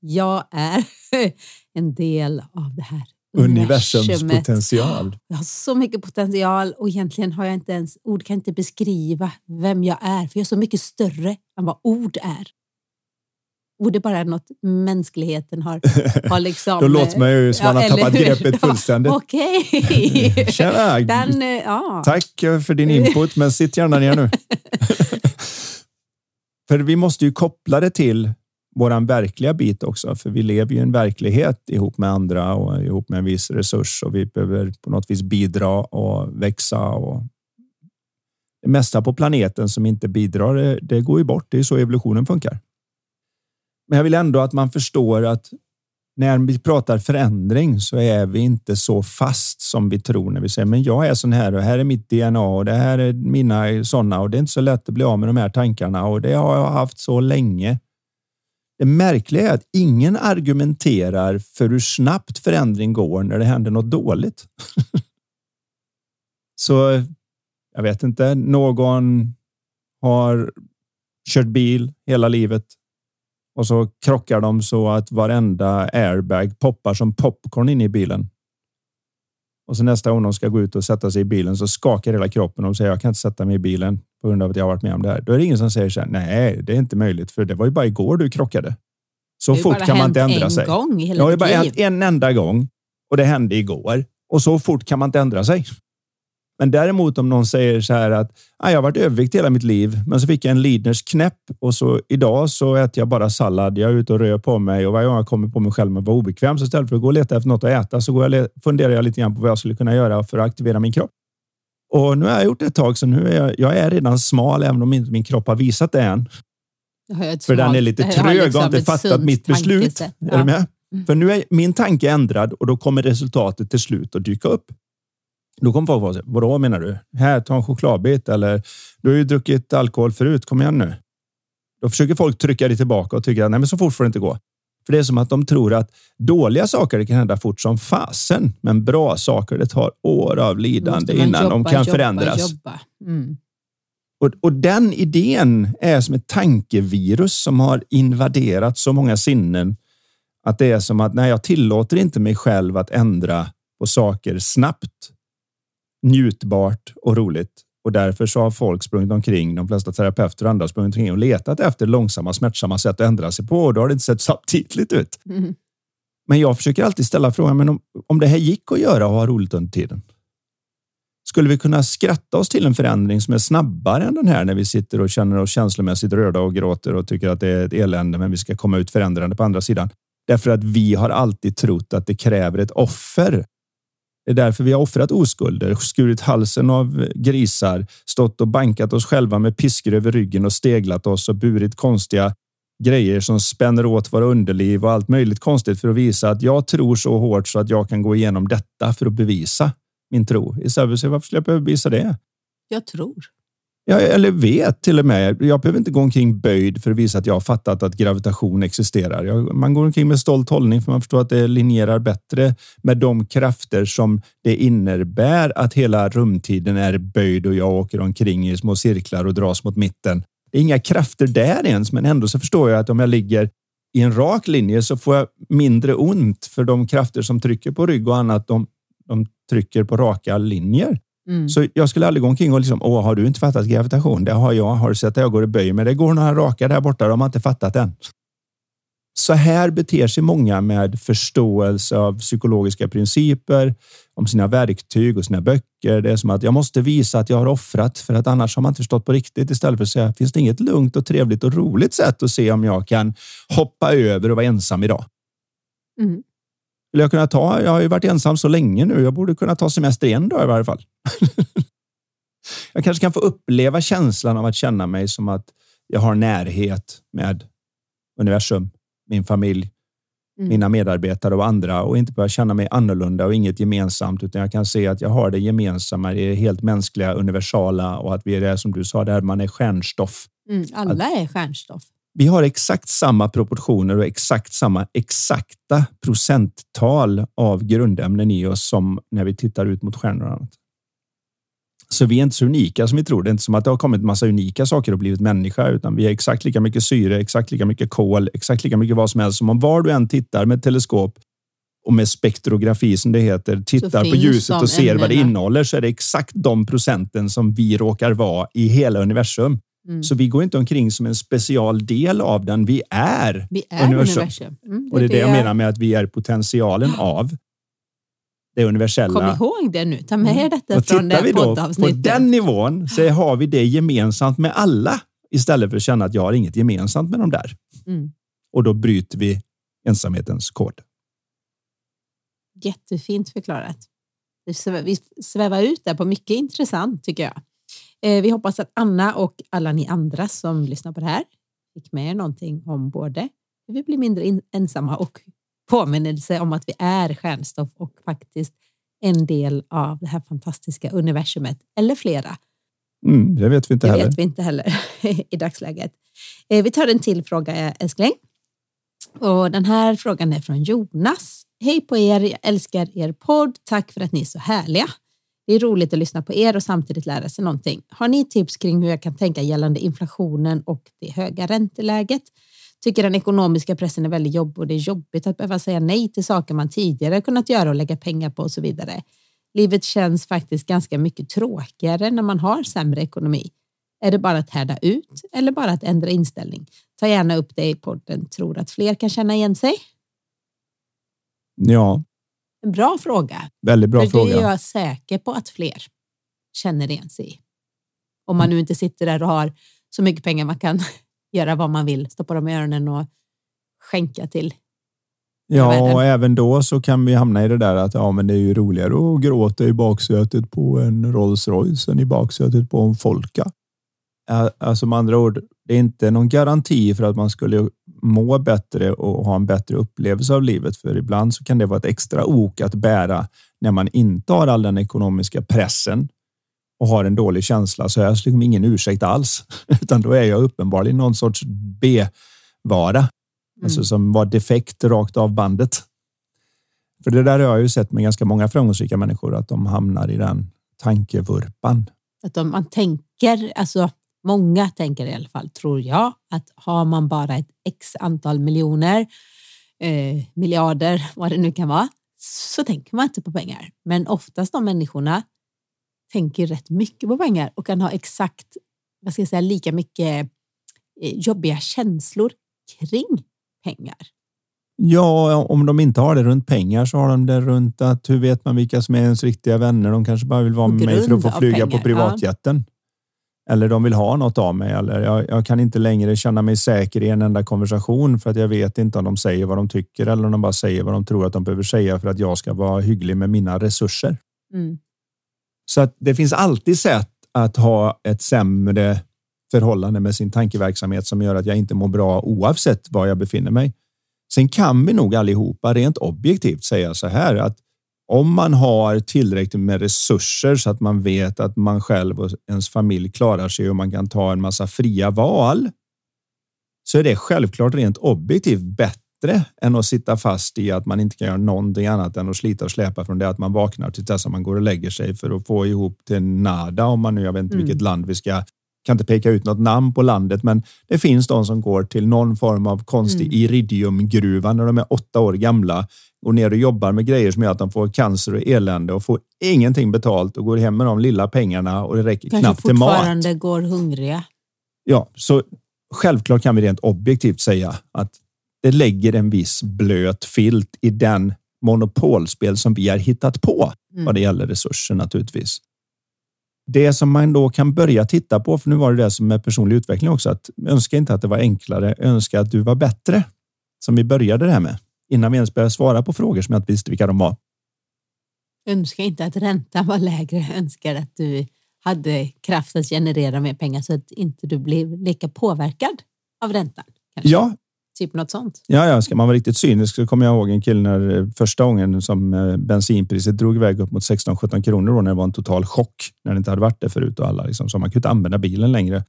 Jag är (laughs) en del av det här universums potential. Jag har så mycket potential och egentligen har jag inte ens, ord kan inte beskriva vem jag är, för jag är så mycket större än vad ord är. Och det bara är något mänskligheten har, (laughs) har liksom... Då låter man ju som ja, man har tappat greppet (laughs) fullständigt. Okej. Okay. Tjena! Den, ja. Tack för din input, men sitt gärna ner nu. för vi måste ju koppla det till våran verkliga bit också, för vi lever ju i en verklighet ihop med andra och ihop med en viss resurs och vi behöver på något vis bidra och växa och det mesta på planeten som inte bidrar, det, det går ju bort. Det är så evolutionen funkar. Men jag vill ändå att man förstår att när vi pratar förändring så är vi inte så fast som vi tror när vi säger men jag är sån här och här är mitt DNA och det här är mina sådana och det är inte så lätt att bli av med de här tankarna och det har jag haft så länge. Det märkliga är att ingen argumenterar för hur snabbt förändring går när det händer något dåligt. (laughs) så jag vet inte, någon har kört bil hela livet och så krockar de så att varenda airbag poppar som popcorn in i bilen. Och så nästa gång de ska gå ut och sätta sig i bilen så skakar hela kroppen och säger jag kan inte sätta mig i bilen på grund av att jag har varit med om det här. Då är det ingen som säger så här, nej, det är inte möjligt för det var ju bara igår du krockade. Så fort kan man inte ändra sig. Gång hela det har ju bara hänt en enda gång och det hände igår och så fort kan man inte ändra sig. Men däremot om någon säger så här att ah, jag har varit övervikt hela mitt liv, men så fick jag en Lidners knäpp och så idag så äter jag bara sallad. Jag är ute och rör på mig och varje gång jag kommer på mig själv med att vara obekväm så istället för att gå och leta efter något att äta så går jag, funderar jag lite grann på vad jag skulle kunna göra för att aktivera min kropp. Och nu har jag gjort det ett tag, så nu är jag, jag är redan smal, även om inte min kropp har visat det än. För den är lite trög och har liksom inte fattat mitt beslut. Ja. Är du med? Mm. För nu är min tanke ändrad och då kommer resultatet till slut att dyka upp. Då kommer folk säga, vadå menar du? Här, ta en chokladbit eller du har ju druckit alkohol förut. Kom igen nu. Då försöker folk trycka det tillbaka och tycker att nej, men så fort får det inte gå. För det är som att de tror att dåliga saker kan hända fort som fasen, men bra saker det tar år av lidande innan jobba, de kan jobba, förändras. Jobba. Mm. Och, och, den idén är som ett tankevirus som har invaderat så många sinnen att det är som att nej, jag tillåter inte mig själv att ändra på saker snabbt njutbart och roligt. Och därför så har folk sprungit omkring, de flesta terapeuter och andra sprungit omkring och letat efter långsamma, smärtsamma sätt att ändra sig på. Och då har det inte sett så aptitligt ut. Mm. Men jag försöker alltid ställa frågan, men om, om det här gick att göra och ha roligt under tiden. Skulle vi kunna skratta oss till en förändring som är snabbare än den här när vi sitter och känner oss känslomässigt rörda och gråter och tycker att det är ett elände, men vi ska komma ut förändrande på andra sidan. Därför att vi har alltid trott att det kräver ett offer det är därför vi har offrat oskulder, skurit halsen av grisar, stått och bankat oss själva med piskor över ryggen och steglat oss och burit konstiga grejer som spänner åt våra underliv och allt möjligt konstigt för att visa att jag tror så hårt så att jag kan gå igenom detta för att bevisa min tro. Istället för att säga varför skulle jag behöva bevisa det? Jag tror. Jag eller vet till och med. Jag behöver inte gå omkring böjd för att visa att jag har fattat att gravitation existerar. Jag, man går omkring med stolt hållning för man förstår att det linjerar bättre med de krafter som det innebär att hela rumtiden är böjd och jag åker omkring i små cirklar och dras mot mitten. Det är inga krafter där ens, men ändå så förstår jag att om jag ligger i en rak linje så får jag mindre ont för de krafter som trycker på rygg och annat. De, de trycker på raka linjer. Mm. Så jag skulle aldrig gå omkring och liksom, åh, har du inte fattat gravitation? Det har jag. Har du sett att jag går i böj? Men det går några raka där borta. De har inte fattat än. Så här beter sig många med förståelse av psykologiska principer, om sina verktyg och sina böcker. Det är som att jag måste visa att jag har offrat för att annars har man inte förstått på riktigt. Istället för att säga, finns det inget lugnt och trevligt och roligt sätt att se om jag kan hoppa över och vara ensam idag? Mm skulle jag kunna ta. Jag har ju varit ensam så länge nu. Jag borde kunna ta semester en dag i varje fall. (laughs) jag kanske kan få uppleva känslan av att känna mig som att jag har närhet med universum, min familj, mm. mina medarbetare och andra och inte börja känna mig annorlunda och inget gemensamt, utan jag kan se att jag har det gemensamma, det är helt mänskliga, universala och att vi är det som du sa där, man är stjärnstoff. Mm, alla är stjärnstoff. Vi har exakt samma proportioner och exakt samma exakta procenttal av grundämnen i oss som när vi tittar ut mot stjärnor och annat. Så vi är inte så unika som vi tror. Det är inte som att det har kommit massa unika saker och blivit människa, utan vi är exakt lika mycket syre, exakt lika mycket kol, exakt lika mycket vad som helst. Som om var du än tittar med teleskop och med spektrografi som det heter, tittar på ljuset och ser vad det innehåller så är det exakt de procenten som vi råkar vara i hela universum. Mm. Så vi går inte omkring som en special del av den. Vi är, vi är universum. universum. Mm, det och det är det jag menar med att vi är potentialen av det universella. Kom ihåg det nu. Ta med er detta och från det poddavsnittet. På den nivån så har vi det gemensamt med alla istället för att känna att jag har inget gemensamt med dem där. Mm. Och då bryter vi ensamhetens kod. Jättefint förklarat. Vi svävar ut där på mycket intressant tycker jag. Eh, vi hoppas att Anna och alla ni andra som lyssnar på det här fick med er någonting om både hur vi blir mindre ensamma och påminnelse om att vi är stjärnstoff och faktiskt en del av det här fantastiska universumet, eller flera. Mm, det vet vi inte det heller. vet vi inte heller (laughs) i dagsläget. Eh, vi tar en till fråga, älskling. Och den här frågan är från Jonas. Hej på er, jag älskar er podd. Tack för att ni är så härliga. Det är roligt att lyssna på er och samtidigt lära sig någonting. Har ni tips kring hur jag kan tänka gällande inflationen och det höga ränteläget? Tycker den ekonomiska pressen är väldigt jobbig och det är jobbigt att behöva säga nej till saker man tidigare kunnat göra och lägga pengar på och så vidare. Livet känns faktiskt ganska mycket tråkigare när man har sämre ekonomi. Är det bara att härda ut eller bara att ändra inställning? Ta gärna upp det i podden. Tror att fler kan känna igen sig? Ja. En bra fråga. Väldigt bra För fråga. Det är jag säker på att fler känner igen sig i. Om man nu inte sitter där och har så mycket pengar man kan (laughs) göra vad man vill, stoppa dem i öronen och skänka till Ja, och även då så kan vi hamna i det där att ja, men det är ju roligare att gråta i baksätet på en Rolls Royce än i baksätet på en Folka. Alltså med andra ord, det är inte någon garanti för att man skulle må bättre och ha en bättre upplevelse av livet. För ibland så kan det vara ett extra ok att bära när man inte har all den ekonomiska pressen och har en dålig känsla så är jag liksom ingen ursäkt alls, (laughs) utan då är jag uppenbarligen någon sorts B-vara, mm. alltså som var defekt rakt av bandet. För det där har jag ju sett med ganska många framgångsrika människor att de hamnar i den tankevurpan. Att de, man tänker, alltså många tänker i alla fall, tror jag, att har man bara ett x antal miljoner, eh, miljarder, (laughs) vad det nu kan vara, så tänker man inte på pengar. Men oftast de människorna tänker rätt mycket på pengar och kan ha exakt, vad ska jag säga, lika mycket eh, jobbiga känslor kring pengar. Ja, om de inte har det runt pengar så har de det runt att hur vet man vilka som är ens riktiga vänner? De kanske bara vill vara med mig för att få flyga pengar, på privatjätten. Ja. Eller de vill ha något av mig. Eller jag, jag, kan inte längre känna mig säker i en enda konversation för att jag vet inte om de säger vad de tycker eller om de bara säger vad de tror att de behöver säga för att jag ska vara hygglig med mina resurser. Mm. Så att det finns alltid sätt att ha ett sämre förhållande med sin tankeverksamhet som gör att jag inte mår bra oavsett var jag befinner mig. Sen kan vi nog allihopa rent objektivt säga så här att om man har tillräckligt med resurser så att man vet att man själv och ens familj klarar sig och man kan ta en massa fria val. Så är det självklart rent objektivt bättre än att sitta fast i att man inte kan göra någonting annat än att slita och släpa från det att man vaknar till dess att man går och lägger sig för att få ihop till nada om man nu, jag vet inte mm. vilket land vi ska kan inte peka ut något namn på landet, men det finns de som går till någon form av konstig mm. iridiumgruva när de är åtta år gamla och ner och jobbar med grejer som gör att de får cancer och elände och får ingenting betalt och går hem med de lilla pengarna och det räcker Kanske knappt till mat. fortfarande går hungriga. Ja, så självklart kan vi rent objektivt säga att det lägger en viss blöt filt i den monopolspel som vi har hittat på mm. vad det gäller resurser naturligtvis. Det som man då kan börja titta på, för nu var det det som med personlig utveckling också, att önska inte att det var enklare, önska att du var bättre. Som vi började det här med innan vi ens började svara på frågor som jag inte visste vilka de var. Önska inte att räntan var lägre, önskar att du hade kraft att generera mer pengar så att inte du blev lika påverkad av räntan. Kanske. Ja, Typ något sånt. Ja, ja, ska man vara riktigt cynisk så kommer jag ihåg en kille när eh, första gången som eh, bensinpriset drog iväg upp mot 16-17 kronor då, när det var en total chock när det inte hade varit det förut och alla liksom, så man kunde inte använda bilen längre.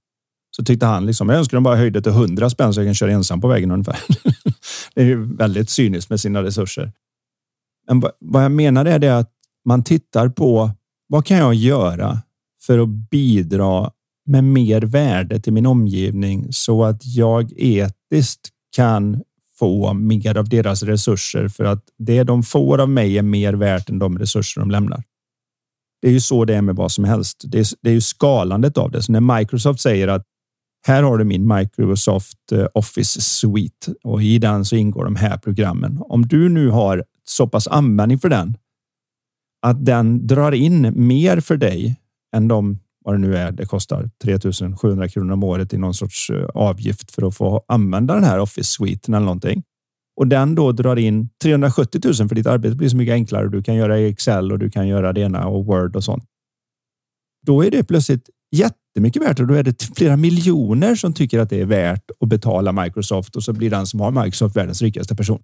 Så tyckte han liksom, jag önskar de bara höjde till 100 spänn så jag kan köra ensam på vägen ungefär. (laughs) det är ju väldigt cyniskt med sina resurser. Men vad jag menar är det att man tittar på vad kan jag göra för att bidra med mer värde till min omgivning så att jag etiskt kan få mer av deras resurser för att det de får av mig är mer värt än de resurser de lämnar. Det är ju så det är med vad som helst. Det är, det är ju skalandet av det. Så när Microsoft säger att här har du min Microsoft eh, Office Suite och i den så ingår de här programmen. Om du nu har så pass användning för den att den drar in mer för dig än de vad det nu är. Det kostar 3700 kronor om året i någon sorts eh, avgift för att få använda den här Office Suiten eller någonting. Och den då drar in 370 000 för ditt arbete blir så mycket enklare. Du kan göra i Excel och du kan göra det ena och Word och sånt. Då är det plötsligt jätte jättemycket värt och då är det flera miljoner som tycker att det är värt att betala Microsoft och så blir den som har Microsoft världens rikaste person.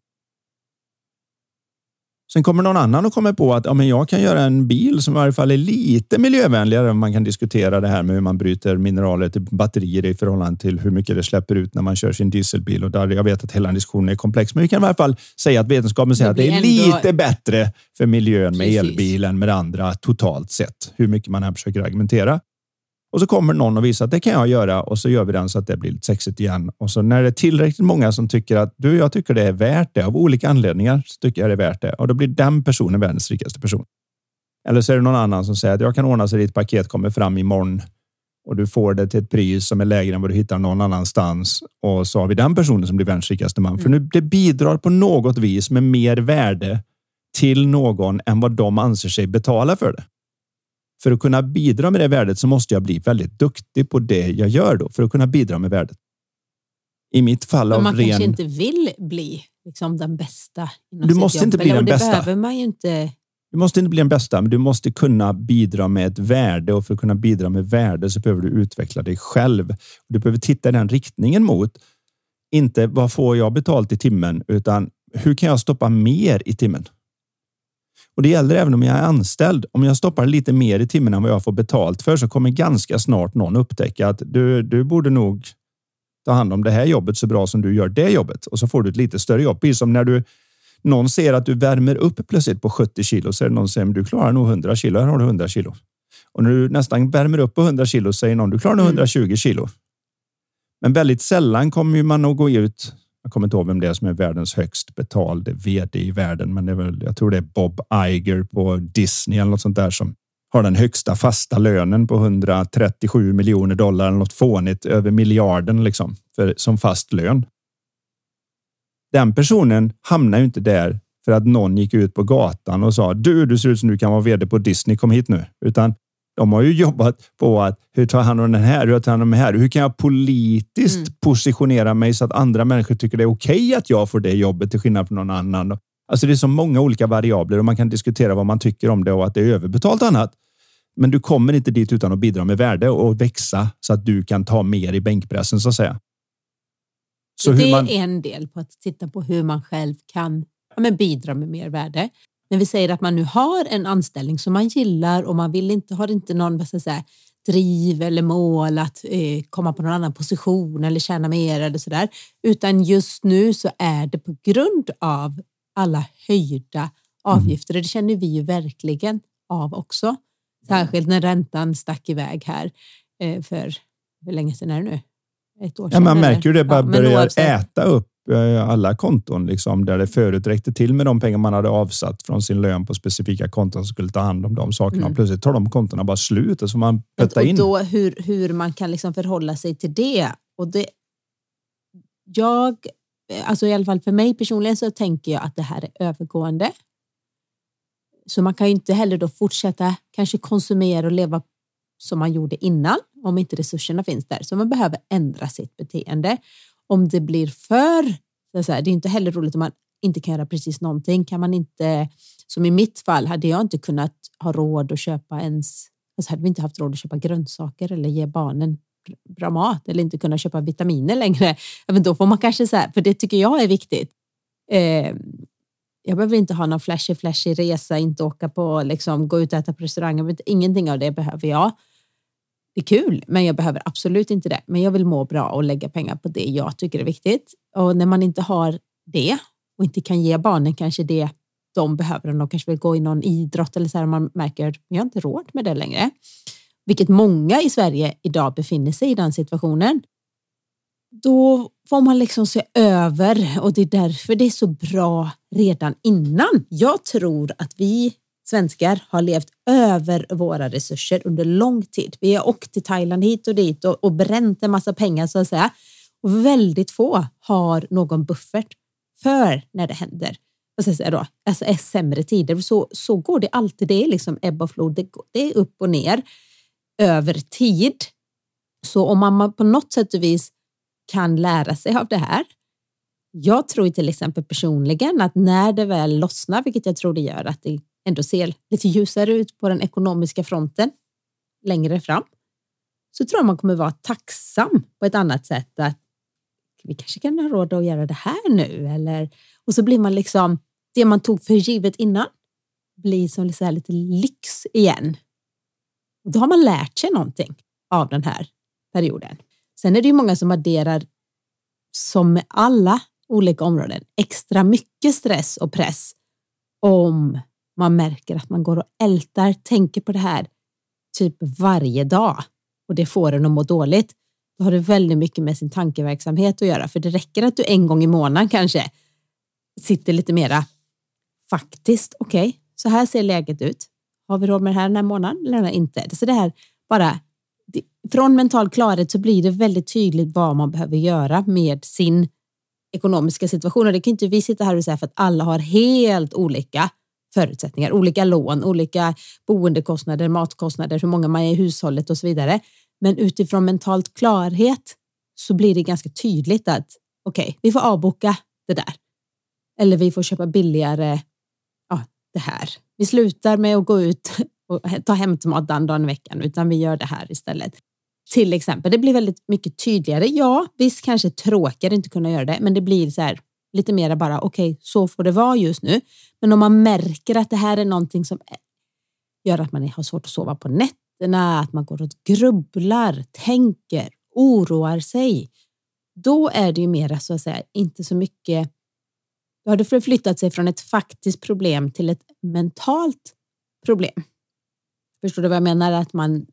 Sen kommer någon annan och kommer på att ja, men jag kan göra en bil som i alla fall är lite miljövänligare. Man kan diskutera det här med hur man bryter mineraler till batterier i förhållande till hur mycket det släpper ut när man kör sin dieselbil. Och där jag vet att hela diskussionen är komplex, men vi kan i alla fall säga att vetenskapen säger att det är ändå... lite bättre för miljön med Precis. elbilen med andra totalt sett. Hur mycket man än försöker argumentera. Och så kommer någon och visar att det kan jag göra och så gör vi den så att det blir lite sexigt igen. Och så när det är tillräckligt många som tycker att du, jag tycker det är värt det av olika anledningar så tycker jag det är värt det och då blir den personen världens rikaste person. Eller så är det någon annan som säger att jag kan ordna så ditt paket kommer fram imorgon och du får det till ett pris som är lägre än vad du hittar någon annanstans. Och så har vi den personen som blir världens rikaste man. Mm. För nu, det bidrar på något vis med mer värde till någon än vad de anser sig betala för det för att kunna bidra med det värdet så måste jag bli väldigt duktig på det jag gör då för att kunna bidra med värdet. I mitt fall av man ren... kanske inte vill bli liksom den bästa. Du måste inte bli den det bästa. behöver man ju inte. Du måste inte bli den bästa, men du måste kunna bidra med ett värde och för att kunna bidra med värde så behöver du utveckla dig själv. Du behöver titta i den riktningen mot inte vad får jag betalt i timmen, utan hur kan jag stoppa mer i timmen? Och det gäller även om jag är anställd. Om jag stoppar lite mer i timmen än vad jag får betalt för så kommer ganska snart någon upptäcka att du, du borde nog ta hand om det här jobbet så bra som du gör det jobbet och så får du ett lite större jobb. Precis som när du någon ser att du värmer upp plötsligt på 70 kilo så är det någon som säger du klarar nog 100 kilo. Här har du 100 kilo. Och när du nästan värmer upp på 100 kilo säger någon du klarar nog 120 mm. kilo. Men väldigt sällan kommer man att gå ut jag kommer inte ihåg vem det är som är världens högst betalde vd i världen, men det är väl, jag tror det är Bob Iger på Disney eller något sånt där som har den högsta fasta lönen på 137 miljoner dollar eller något fånigt över miljarden liksom för, som fast lön. Den personen hamnar ju inte där för att någon gick ut på gatan och sa du, du ser ut som du kan vara vd på Disney. Kom hit nu, utan de har ju jobbat på att hur tar jag hand om den här? Hur tar jag hand om den här? Hur kan jag politiskt mm. positionera mig så att andra människor tycker det är okej okay att jag får det jobbet till skillnad från någon annan? Alltså det är så många olika variabler och man kan diskutera vad man tycker om det och att det är överbetalt och annat. Men du kommer inte dit utan att bidra med värde och växa så att du kan ta mer i bänkpressen så att säga. Så det man... är en del på att titta på hur man själv kan ja, men bidra med mer värde när vi säger att man nu har en anställning som man gillar och man vill inte, har inte någon vad ska jag säga, driv eller mål att eh, komma på någon annan position eller tjäna mer eller så där. Utan just nu så är det på grund av alla höjda avgifter. Mm. Det känner vi ju verkligen av också. Särskilt när räntan stack iväg här eh, för hur länge sedan är det nu? Ett år sedan, ja, man märker ju det bara ja, börjar äta upp alla konton liksom, där det förut räckte till med de pengar man hade avsatt från sin lön på specifika konton som skulle ta hand om de sakerna. Mm. Plötsligt tar de kontona bara slut och så man putta in. Och då hur, hur man kan liksom förhålla sig till det. Och det jag, alltså i alla fall för mig personligen så tänker jag att det här är övergående. Så man kan ju inte heller då fortsätta kanske konsumera och leva som man gjorde innan om inte resurserna finns där. Så man behöver ändra sitt beteende om det blir för... Det är inte heller roligt om man inte kan göra precis någonting. Kan man inte, som i mitt fall, hade jag inte kunnat ha råd att köpa ens... Alltså hade vi inte haft råd att köpa grönsaker eller ge barnen bra mat eller inte kunna köpa vitaminer längre. Men då får man kanske så här, för det tycker jag är viktigt. Eh, jag behöver inte ha någon flashy, flashy resa, inte åka på, liksom, gå ut och äta på restaurang. Ingenting av det behöver jag är kul, men jag behöver absolut inte det. Men jag vill må bra och lägga pengar på det jag tycker är viktigt. Och när man inte har det och inte kan ge barnen kanske det de behöver, om de kanske vill gå i någon idrott eller så här, man märker att jag har inte råd med det längre. Vilket många i Sverige idag befinner sig i den situationen. Då får man liksom se över och det är därför det är så bra redan innan. Jag tror att vi svenskar har levt över våra resurser under lång tid. Vi har åkt till Thailand hit och dit och, och bränt en massa pengar så att säga. Och väldigt få har någon buffert för när det händer. Vad ska jag säga då? Alltså är sämre tider. Så, så går det alltid. Det är liksom ebb och flod. Det, det är upp och ner över tid. Så om man på något sätt och vis kan lära sig av det här. Jag tror till exempel personligen att när det väl lossnar, vilket jag tror det gör, att det ändå ser lite ljusare ut på den ekonomiska fronten längre fram, så tror jag man kommer vara tacksam på ett annat sätt att vi kanske kan ha råd att göra det här nu eller och så blir man liksom det man tog för givet innan blir som lite lyx igen. Och då har man lärt sig någonting av den här perioden. Sen är det ju många som adderar som med alla olika områden extra mycket stress och press om man märker att man går och ältar, tänker på det här typ varje dag och det får en att må dåligt. Då har det väldigt mycket med sin tankeverksamhet att göra, för det räcker att du en gång i månaden kanske sitter lite mera faktiskt. Okej, okay, så här ser läget ut. Har vi råd med det här den här månaden eller inte? Så det här bara från mental klarhet så blir det väldigt tydligt vad man behöver göra med sin ekonomiska situation. Och det kan inte vi sitta här och säga för att alla har helt olika förutsättningar, olika lån, olika boendekostnader, matkostnader, hur många man är i hushållet och så vidare. Men utifrån mentalt klarhet så blir det ganska tydligt att okej, okay, vi får avboka det där. Eller vi får köpa billigare ja, det här. Vi slutar med att gå ut (laughs) och ta hämtmat den dagen i veckan, utan vi gör det här istället. Till exempel, det blir väldigt mycket tydligare. Ja, visst kanske tråkigare inte kunna göra det, men det blir så här lite mera bara okej, okay, så får det vara just nu. Men om man märker att det här är någonting som gör att man har svårt att sova på nätterna, att man går och grubblar, tänker, oroar sig, då är det ju mera så att säga inte så mycket. Då har det förflyttat sig från ett faktiskt problem till ett mentalt problem. Förstår du vad jag menar? Att man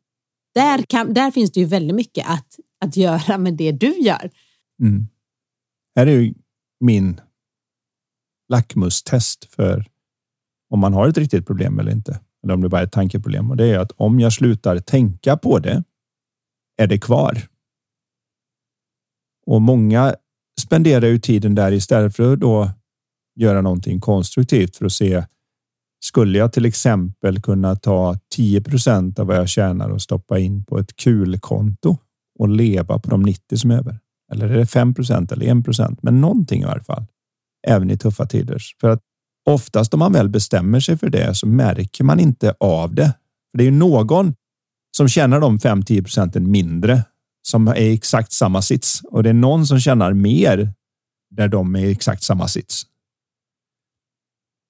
där, kan, där finns det ju väldigt mycket att, att göra med det du gör. Mm. Här är ju min lackmustest för om man har ett riktigt problem eller inte. Eller om det bara är ett tankeproblem. Och det är att om jag slutar tänka på det är det kvar. Och många spenderar ju tiden där istället för att då göra någonting konstruktivt för att se skulle jag till exempel kunna ta 10% av vad jag tjänar och stoppa in på ett kulkonto och leva på de 90 som är över? Eller är det 5% eller 1 men någonting i alla fall. Även i tuffa tider. För att oftast om man väl bestämmer sig för det så märker man inte av det. För det är ju någon som tjänar de 5-10 procenten mindre som är i exakt samma sits och det är någon som tjänar mer där de är i exakt samma sits.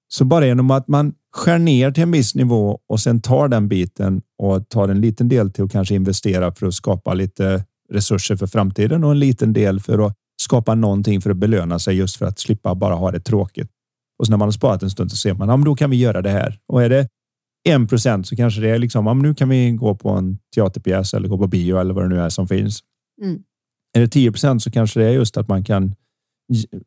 Så bara genom att man skär ner till en viss nivå och sen tar den biten och tar en liten del till att kanske investera för att skapa lite resurser för framtiden och en liten del för att skapa någonting för att belöna sig just för att slippa bara ha det tråkigt. Och så när man har sparat en stund så ser man, ja, men då kan vi göra det här. Och är det en procent så kanske det är liksom, ja, men nu kan vi gå på en teaterpjäs eller gå på bio eller vad det nu är som finns. Mm. Är det 10 procent så kanske det är just att man kan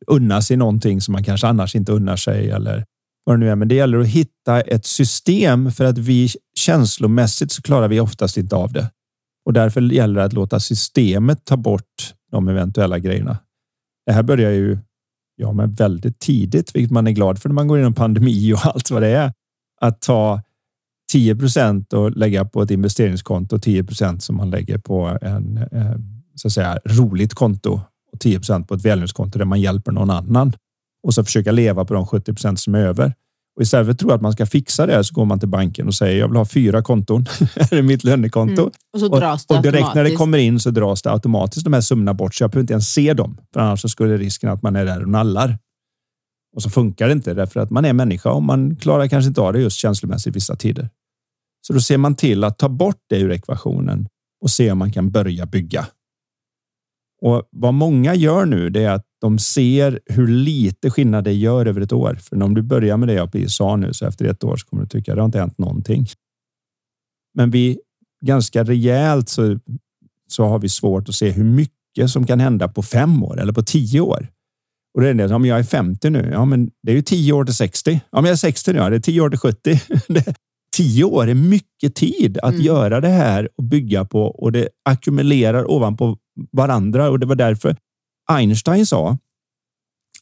unna sig någonting som man kanske annars inte unnar sig eller vad det nu är. Men det gäller att hitta ett system för att vi känslomässigt så klarar vi oftast inte av det. Och därför gäller det att låta systemet ta bort de eventuella grejerna. Det här börjar ju ja, men väldigt tidigt, vilket man är glad för när man går igenom pandemi och (laughs) allt vad det är. Att ta 10 procent och lägga på ett investeringskonto, 10 procent som man lägger på en eh, så att säga roligt konto och 10 procent på ett välgörenhetskonto där man hjälper någon annan och så försöka leva på de 70 procent som är över. Och istället för att tro att man ska fixa det så går man till banken och säger jag vill ha fyra konton. (laughs) det är mitt lönekonto. Mm. Och, så dras det och, och direkt när det kommer in så dras det automatiskt de här summorna bort så jag behöver inte ens se dem. För annars skulle risken att man är där och nallar. Och så funkar det inte därför att man är människa och man klarar kanske inte av det just känslomässigt vissa tider. Så då ser man till att ta bort det ur ekvationen och se om man kan börja bygga. Och vad många gör nu, det är att de ser hur lite skillnad det gör över ett år. För om du börjar med det jag sa nu, så efter ett år så kommer du tycka att det har inte hänt någonting. Men vi ganska rejält så, så har vi svårt att se hur mycket som kan hända på fem år eller på tio år. Och det är det, om jag är 50 nu, ja, men det är ju 10 år till 60. Om jag är 60 nu, ja, det är 10 år till 70. 10 (laughs) år är mycket tid att mm. göra det här och bygga på och det ackumulerar ovanpå varandra och det var därför Einstein sa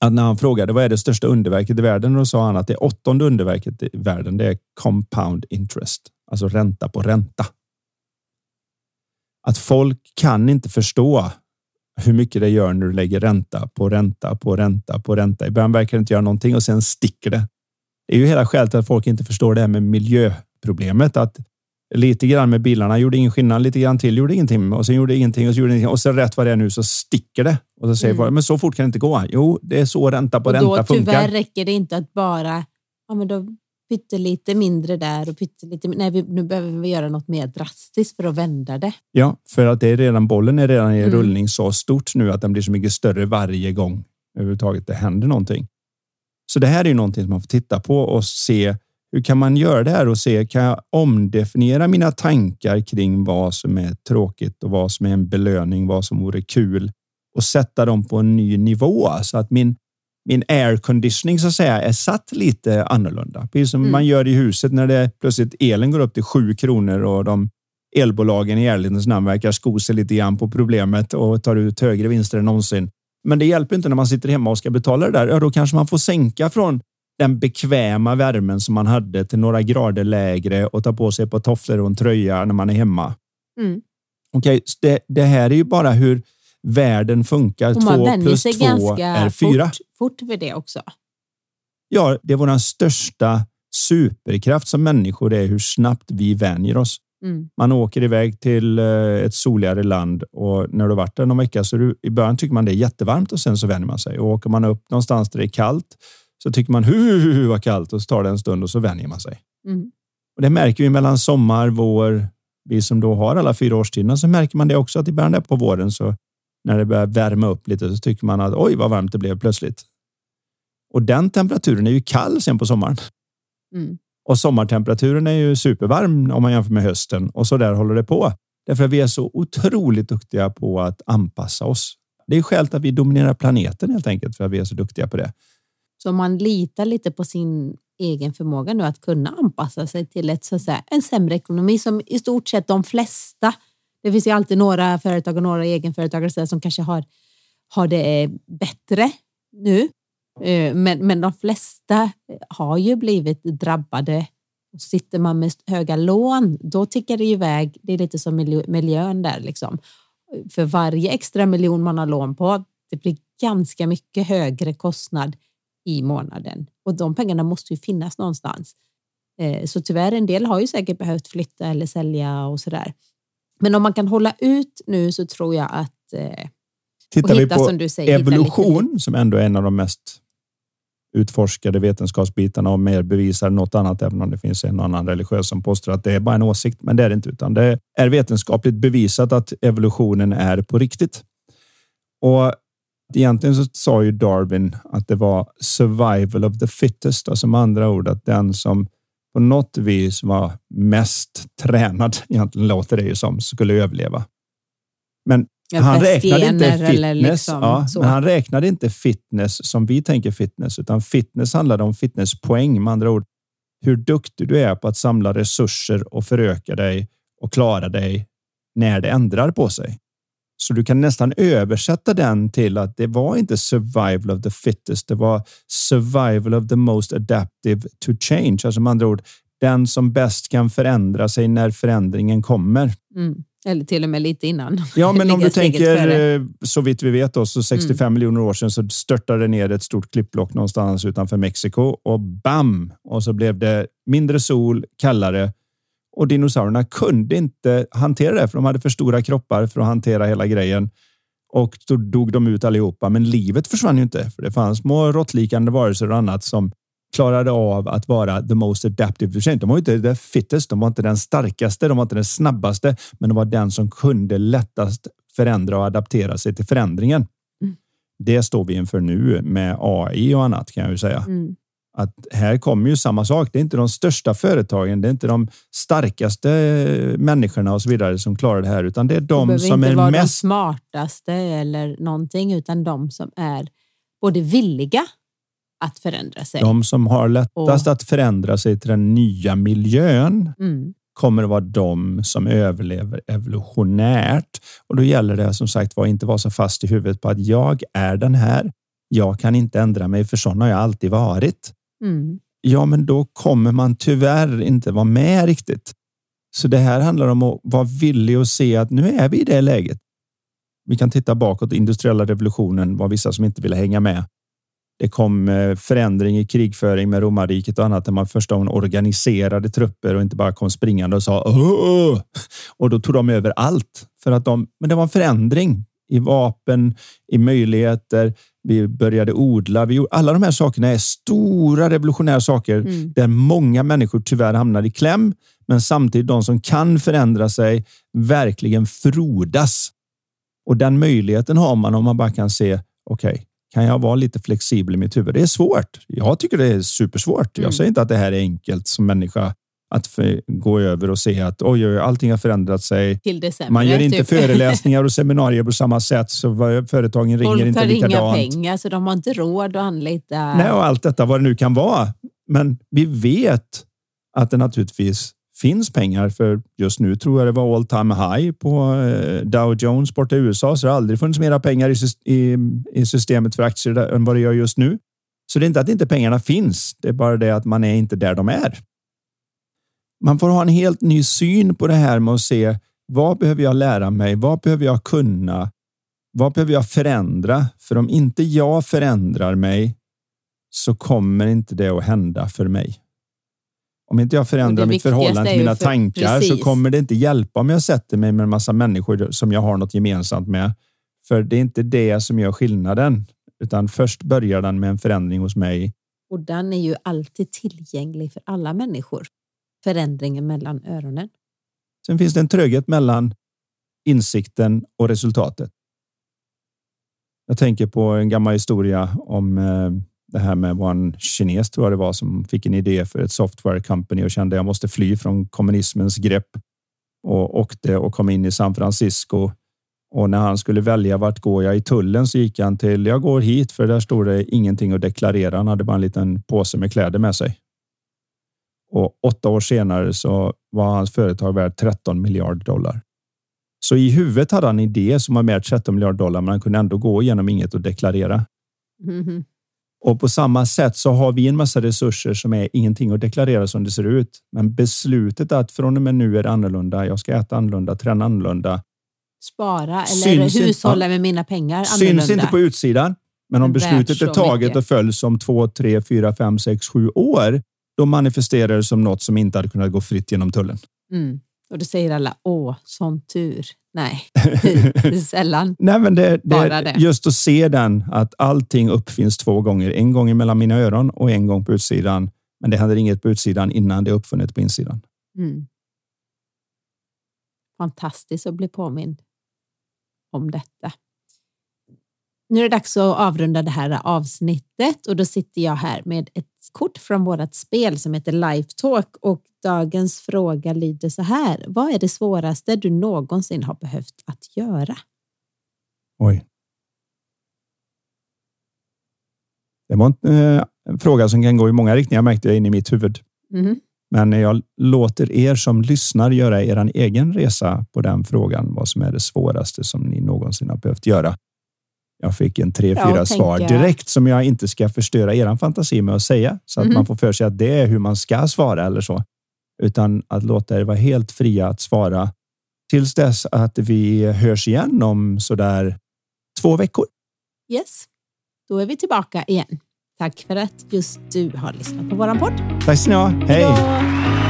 att när han frågade vad är det största underverket i världen, då sa han att det åttonde underverket i världen, det är compound interest, alltså ränta på ränta. Att folk kan inte förstå hur mycket det gör när du lägger ränta på ränta på ränta på ränta. I början verkar det inte göra någonting och sen sticker det. Det är ju hela skälet att folk inte förstår det här med miljöproblemet. Att lite grann med bilarna gjorde ingen skillnad, lite grann till gjorde ingenting och sen gjorde ingenting och så gjorde ingenting och sen rätt vad det är nu så sticker det. Och så säger mm. folk, men så fort kan det inte gå. Jo, det är så ränta på och ränta då, funkar. Tyvärr räcker det inte att bara, ja men då pyttelite mindre där och pyttelite, nej vi, nu behöver vi göra något mer drastiskt för att vända det. Ja, för att det är redan, bollen är redan i mm. rullning så stort nu att den blir så mycket större varje gång överhuvudtaget det händer någonting. Så det här är ju någonting som man får titta på och se hur kan man göra det här och se, kan jag omdefiniera mina tankar kring vad som är tråkigt och vad som är en belöning, vad som vore kul och sätta dem på en ny nivå så att min min air conditioning så att säga är satt lite annorlunda. Precis som mm. man gör i huset när det plötsligt elen går upp till sju kronor och de elbolagen i ärlighetens namn verkar sko sig lite grann på problemet och tar ut högre vinster än någonsin. Men det hjälper inte när man sitter hemma och ska betala det där. Ja, då kanske man får sänka från den bekväma värmen som man hade till några grader lägre och ta på sig par tofflor och en tröja när man är hemma. Mm. Okej, okay, det, det här är ju bara hur världen funkar. Och man två plus sig två ganska är fyra. Fort, fort för det också. Ja, det är vår största superkraft som människor är hur snabbt vi vänjer oss. Mm. Man åker iväg till eh, ett soligare land och när du varit där någon vecka så du, i början tycker man det är jättevarmt och sen så vänjer man sig. Och åker man upp någonstans där det är kallt så tycker man hu, hu, hu vad kallt och så tar det en stund och så vänjer man sig. Mm. Och det märker vi mellan sommar, vår, vi som då har alla fyra årstiderna så märker man det också att i början där på våren så när det börjar värma upp lite så tycker man att oj vad varmt det blev plötsligt. Och den temperaturen är ju kall sen på sommaren. Mm. Och sommartemperaturen är ju supervarm om man jämför med hösten och så där håller det på. Därför att vi är så otroligt duktiga på att anpassa oss. Det är skälet att vi dominerar planeten helt enkelt för att vi är så duktiga på det. Så man litar lite på sin egen förmåga nu att kunna anpassa sig till ett, så att säga, en sämre ekonomi som i stort sett de flesta det finns ju alltid några företag och några egenföretagare som kanske har, har det bättre nu. Eh, men, men de flesta har ju blivit drabbade. Sitter man med höga lån, då tickar det iväg. Det är lite som miljön där liksom. För varje extra miljon man har lån på, det blir ganska mycket högre kostnad i månaden och de pengarna måste ju finnas någonstans. Eh, så tyvärr, en del har ju säkert behövt flytta eller sälja och så där. Men om man kan hålla ut nu så tror jag att... Eh, Tittar hitta, vi på säger, evolution, som ändå är en av de mest utforskade vetenskapsbitarna och mer bevisar något annat, även om det finns en annan religiös som påstår att det är bara en åsikt. Men det är det inte, utan det är vetenskapligt bevisat att evolutionen är på riktigt. Och egentligen så sa ju Darwin att det var survival of the fittest, alltså med andra ord att den som på något vis var mest tränad, (laughs) egentligen låter det ju som, skulle överleva. Men ja, han räknade inte fitness. Liksom, ja, men han räknade inte fitness som vi tänker fitness, utan fitness handlade om fitnesspoäng. Med andra ord, hur duktig du är på att samla resurser och föröka dig och klara dig när det ändrar på sig. Så du kan nästan översätta den till att det var inte survival of the fittest. Det var survival of the most adaptive to change. Alltså med andra ord, den som bäst kan förändra sig när förändringen kommer. Mm. Eller till och med lite innan. Ja, (laughs) men om du tänker. Eh, så vitt vi vet då, så 65 mm. miljoner år sedan så störtade det ner ett stort klippblock någonstans utanför Mexiko och bam! Och så blev det mindre sol, kallare och dinosaurierna kunde inte hantera det för de hade för stora kroppar för att hantera hela grejen. Och då dog de ut allihopa. Men livet försvann ju inte för det fanns små råttlikande varelser och annat som klarade av att vara the most adaptive. De var inte the fittest, de var inte den starkaste, de var inte den snabbaste, men de var den som kunde lättast förändra och adaptera sig till förändringen. Mm. Det står vi inför nu med AI och annat kan jag ju säga. Mm att här kommer ju samma sak. Det är inte de största företagen, det är inte de starkaste människorna och så vidare som klarar det här, utan det är de det som är vara mest de smartaste eller någonting, utan de som är både villiga att förändra sig. De som har lättast och... att förändra sig till den nya miljön mm. kommer att vara de som överlever evolutionärt. Och då gäller det som sagt var inte vara så fast i huvudet på att jag är den här. Jag kan inte ändra mig för sån har jag alltid varit. Mm. Ja, men då kommer man tyvärr inte vara med riktigt. Så det här handlar om att vara villig och se att nu är vi i det läget. Vi kan titta bakåt. Industriella revolutionen var vissa som inte ville hänga med. Det kom eh, förändring i krigföring med romarriket och annat där man första gången organiserade trupper och inte bara kom springande och sa Åh! och då tog de över allt för att de. Men det var en förändring i vapen, i möjligheter. Vi började odla. Vi, alla de här sakerna är stora revolutionära saker mm. där många människor tyvärr hamnar i kläm, men samtidigt de som kan förändra sig verkligen frodas. Och den möjligheten har man om man bara kan se. Okej, okay, kan jag vara lite flexibel i mitt huvud? Det är svårt. Jag tycker det är supersvårt. Mm. Jag säger inte att det här är enkelt som människa att gå över och se att oj, oj, allting har förändrat sig. December, Man gör inte typ. föreläsningar och seminarier på samma sätt så företagen ringer Folk inte likadant. Folk har inga pengar så de har inte råd att anlita. Nej, och allt detta vad det nu kan vara. Men vi vet att det naturligtvis finns pengar för just nu tror jag det var all time high på eh, Dow Jones borta i USA så det har aldrig funnits mera pengar i systemet för aktier än vad det gör just nu. Så det är inte att inte pengarna finns. Det är bara det att man är inte där de är. Man får ha en helt ny syn på det här med att se vad behöver jag lära mig? Vad behöver jag kunna? Vad behöver jag förändra? För om inte jag förändrar mig så kommer inte det att hända för mig. Om inte jag förändrar mitt förhållande till mina för, tankar precis. så kommer det inte hjälpa om jag sätter mig med en massa människor som jag har något gemensamt med. För det är inte det som gör skillnaden, utan först börjar den med en förändring hos mig. Och den är ju alltid tillgänglig för alla människor. Förändringen mellan öronen. Sen finns det en tröghet mellan insikten och resultatet. Jag tänker på en gammal historia om eh, det här med vad en kines tror jag det var som fick en idé för ett software company och kände jag måste fly från kommunismens grepp och åkte och kom in i San Francisco. Och när han skulle välja vart går jag i tullen så gick han till jag går hit för där står det ingenting att deklarera. Han hade bara en liten påse med kläder med sig. Och åtta år senare så var hans företag värt 13 miljarder dollar. Så i huvudet hade han en idé som var värt 13 miljarder dollar, men han kunde ändå gå igenom inget att deklarera. Mm. Och på samma sätt så har vi en massa resurser som är ingenting att deklarera som det ser ut. Men beslutet att från och med nu är det annorlunda. Jag ska äta annorlunda, träna annorlunda. Spara eller syns hushålla med mina pengar annorlunda. Syns inte på utsidan. Men om beslutet är taget mycket. och följs om två, tre, fyra, fem, sex, sju år, då manifesterar det som något som inte hade kunnat gå fritt genom tullen. Mm. Och då säger alla, åh, sån tur. Nej, (laughs) sällan. Nej, men det, det, Bara det. Just att se den, att allting uppfinns två gånger. En gång mellan mina öron och en gång på utsidan. Men det hade inget på utsidan innan det uppfunnit på insidan. Mm. Fantastiskt att bli påmind om detta. Nu är det dags att avrunda det här avsnittet och då sitter jag här med ett kort från vårt spel som heter Lifetalk och dagens fråga lyder så här. Vad är det svåraste du någonsin har behövt att göra? Oj. Det var en, eh, fråga som kan gå i många riktningar märkte jag in i mitt huvud. Mm. Men jag låter er som lyssnar göra er egen resa på den frågan. Vad som är det svåraste som ni någonsin har behövt göra. Jag fick en tre, fyra svar direkt som jag inte ska förstöra er fantasi med att säga så att mm. man får för sig att det är hur man ska svara eller så, utan att låta er vara helt fria att svara tills dess att vi hörs igen om så där två veckor. Yes, då är vi tillbaka igen. Tack för att just du har lyssnat på våran podd. Tack ska ni ha. Hej! Hejdå.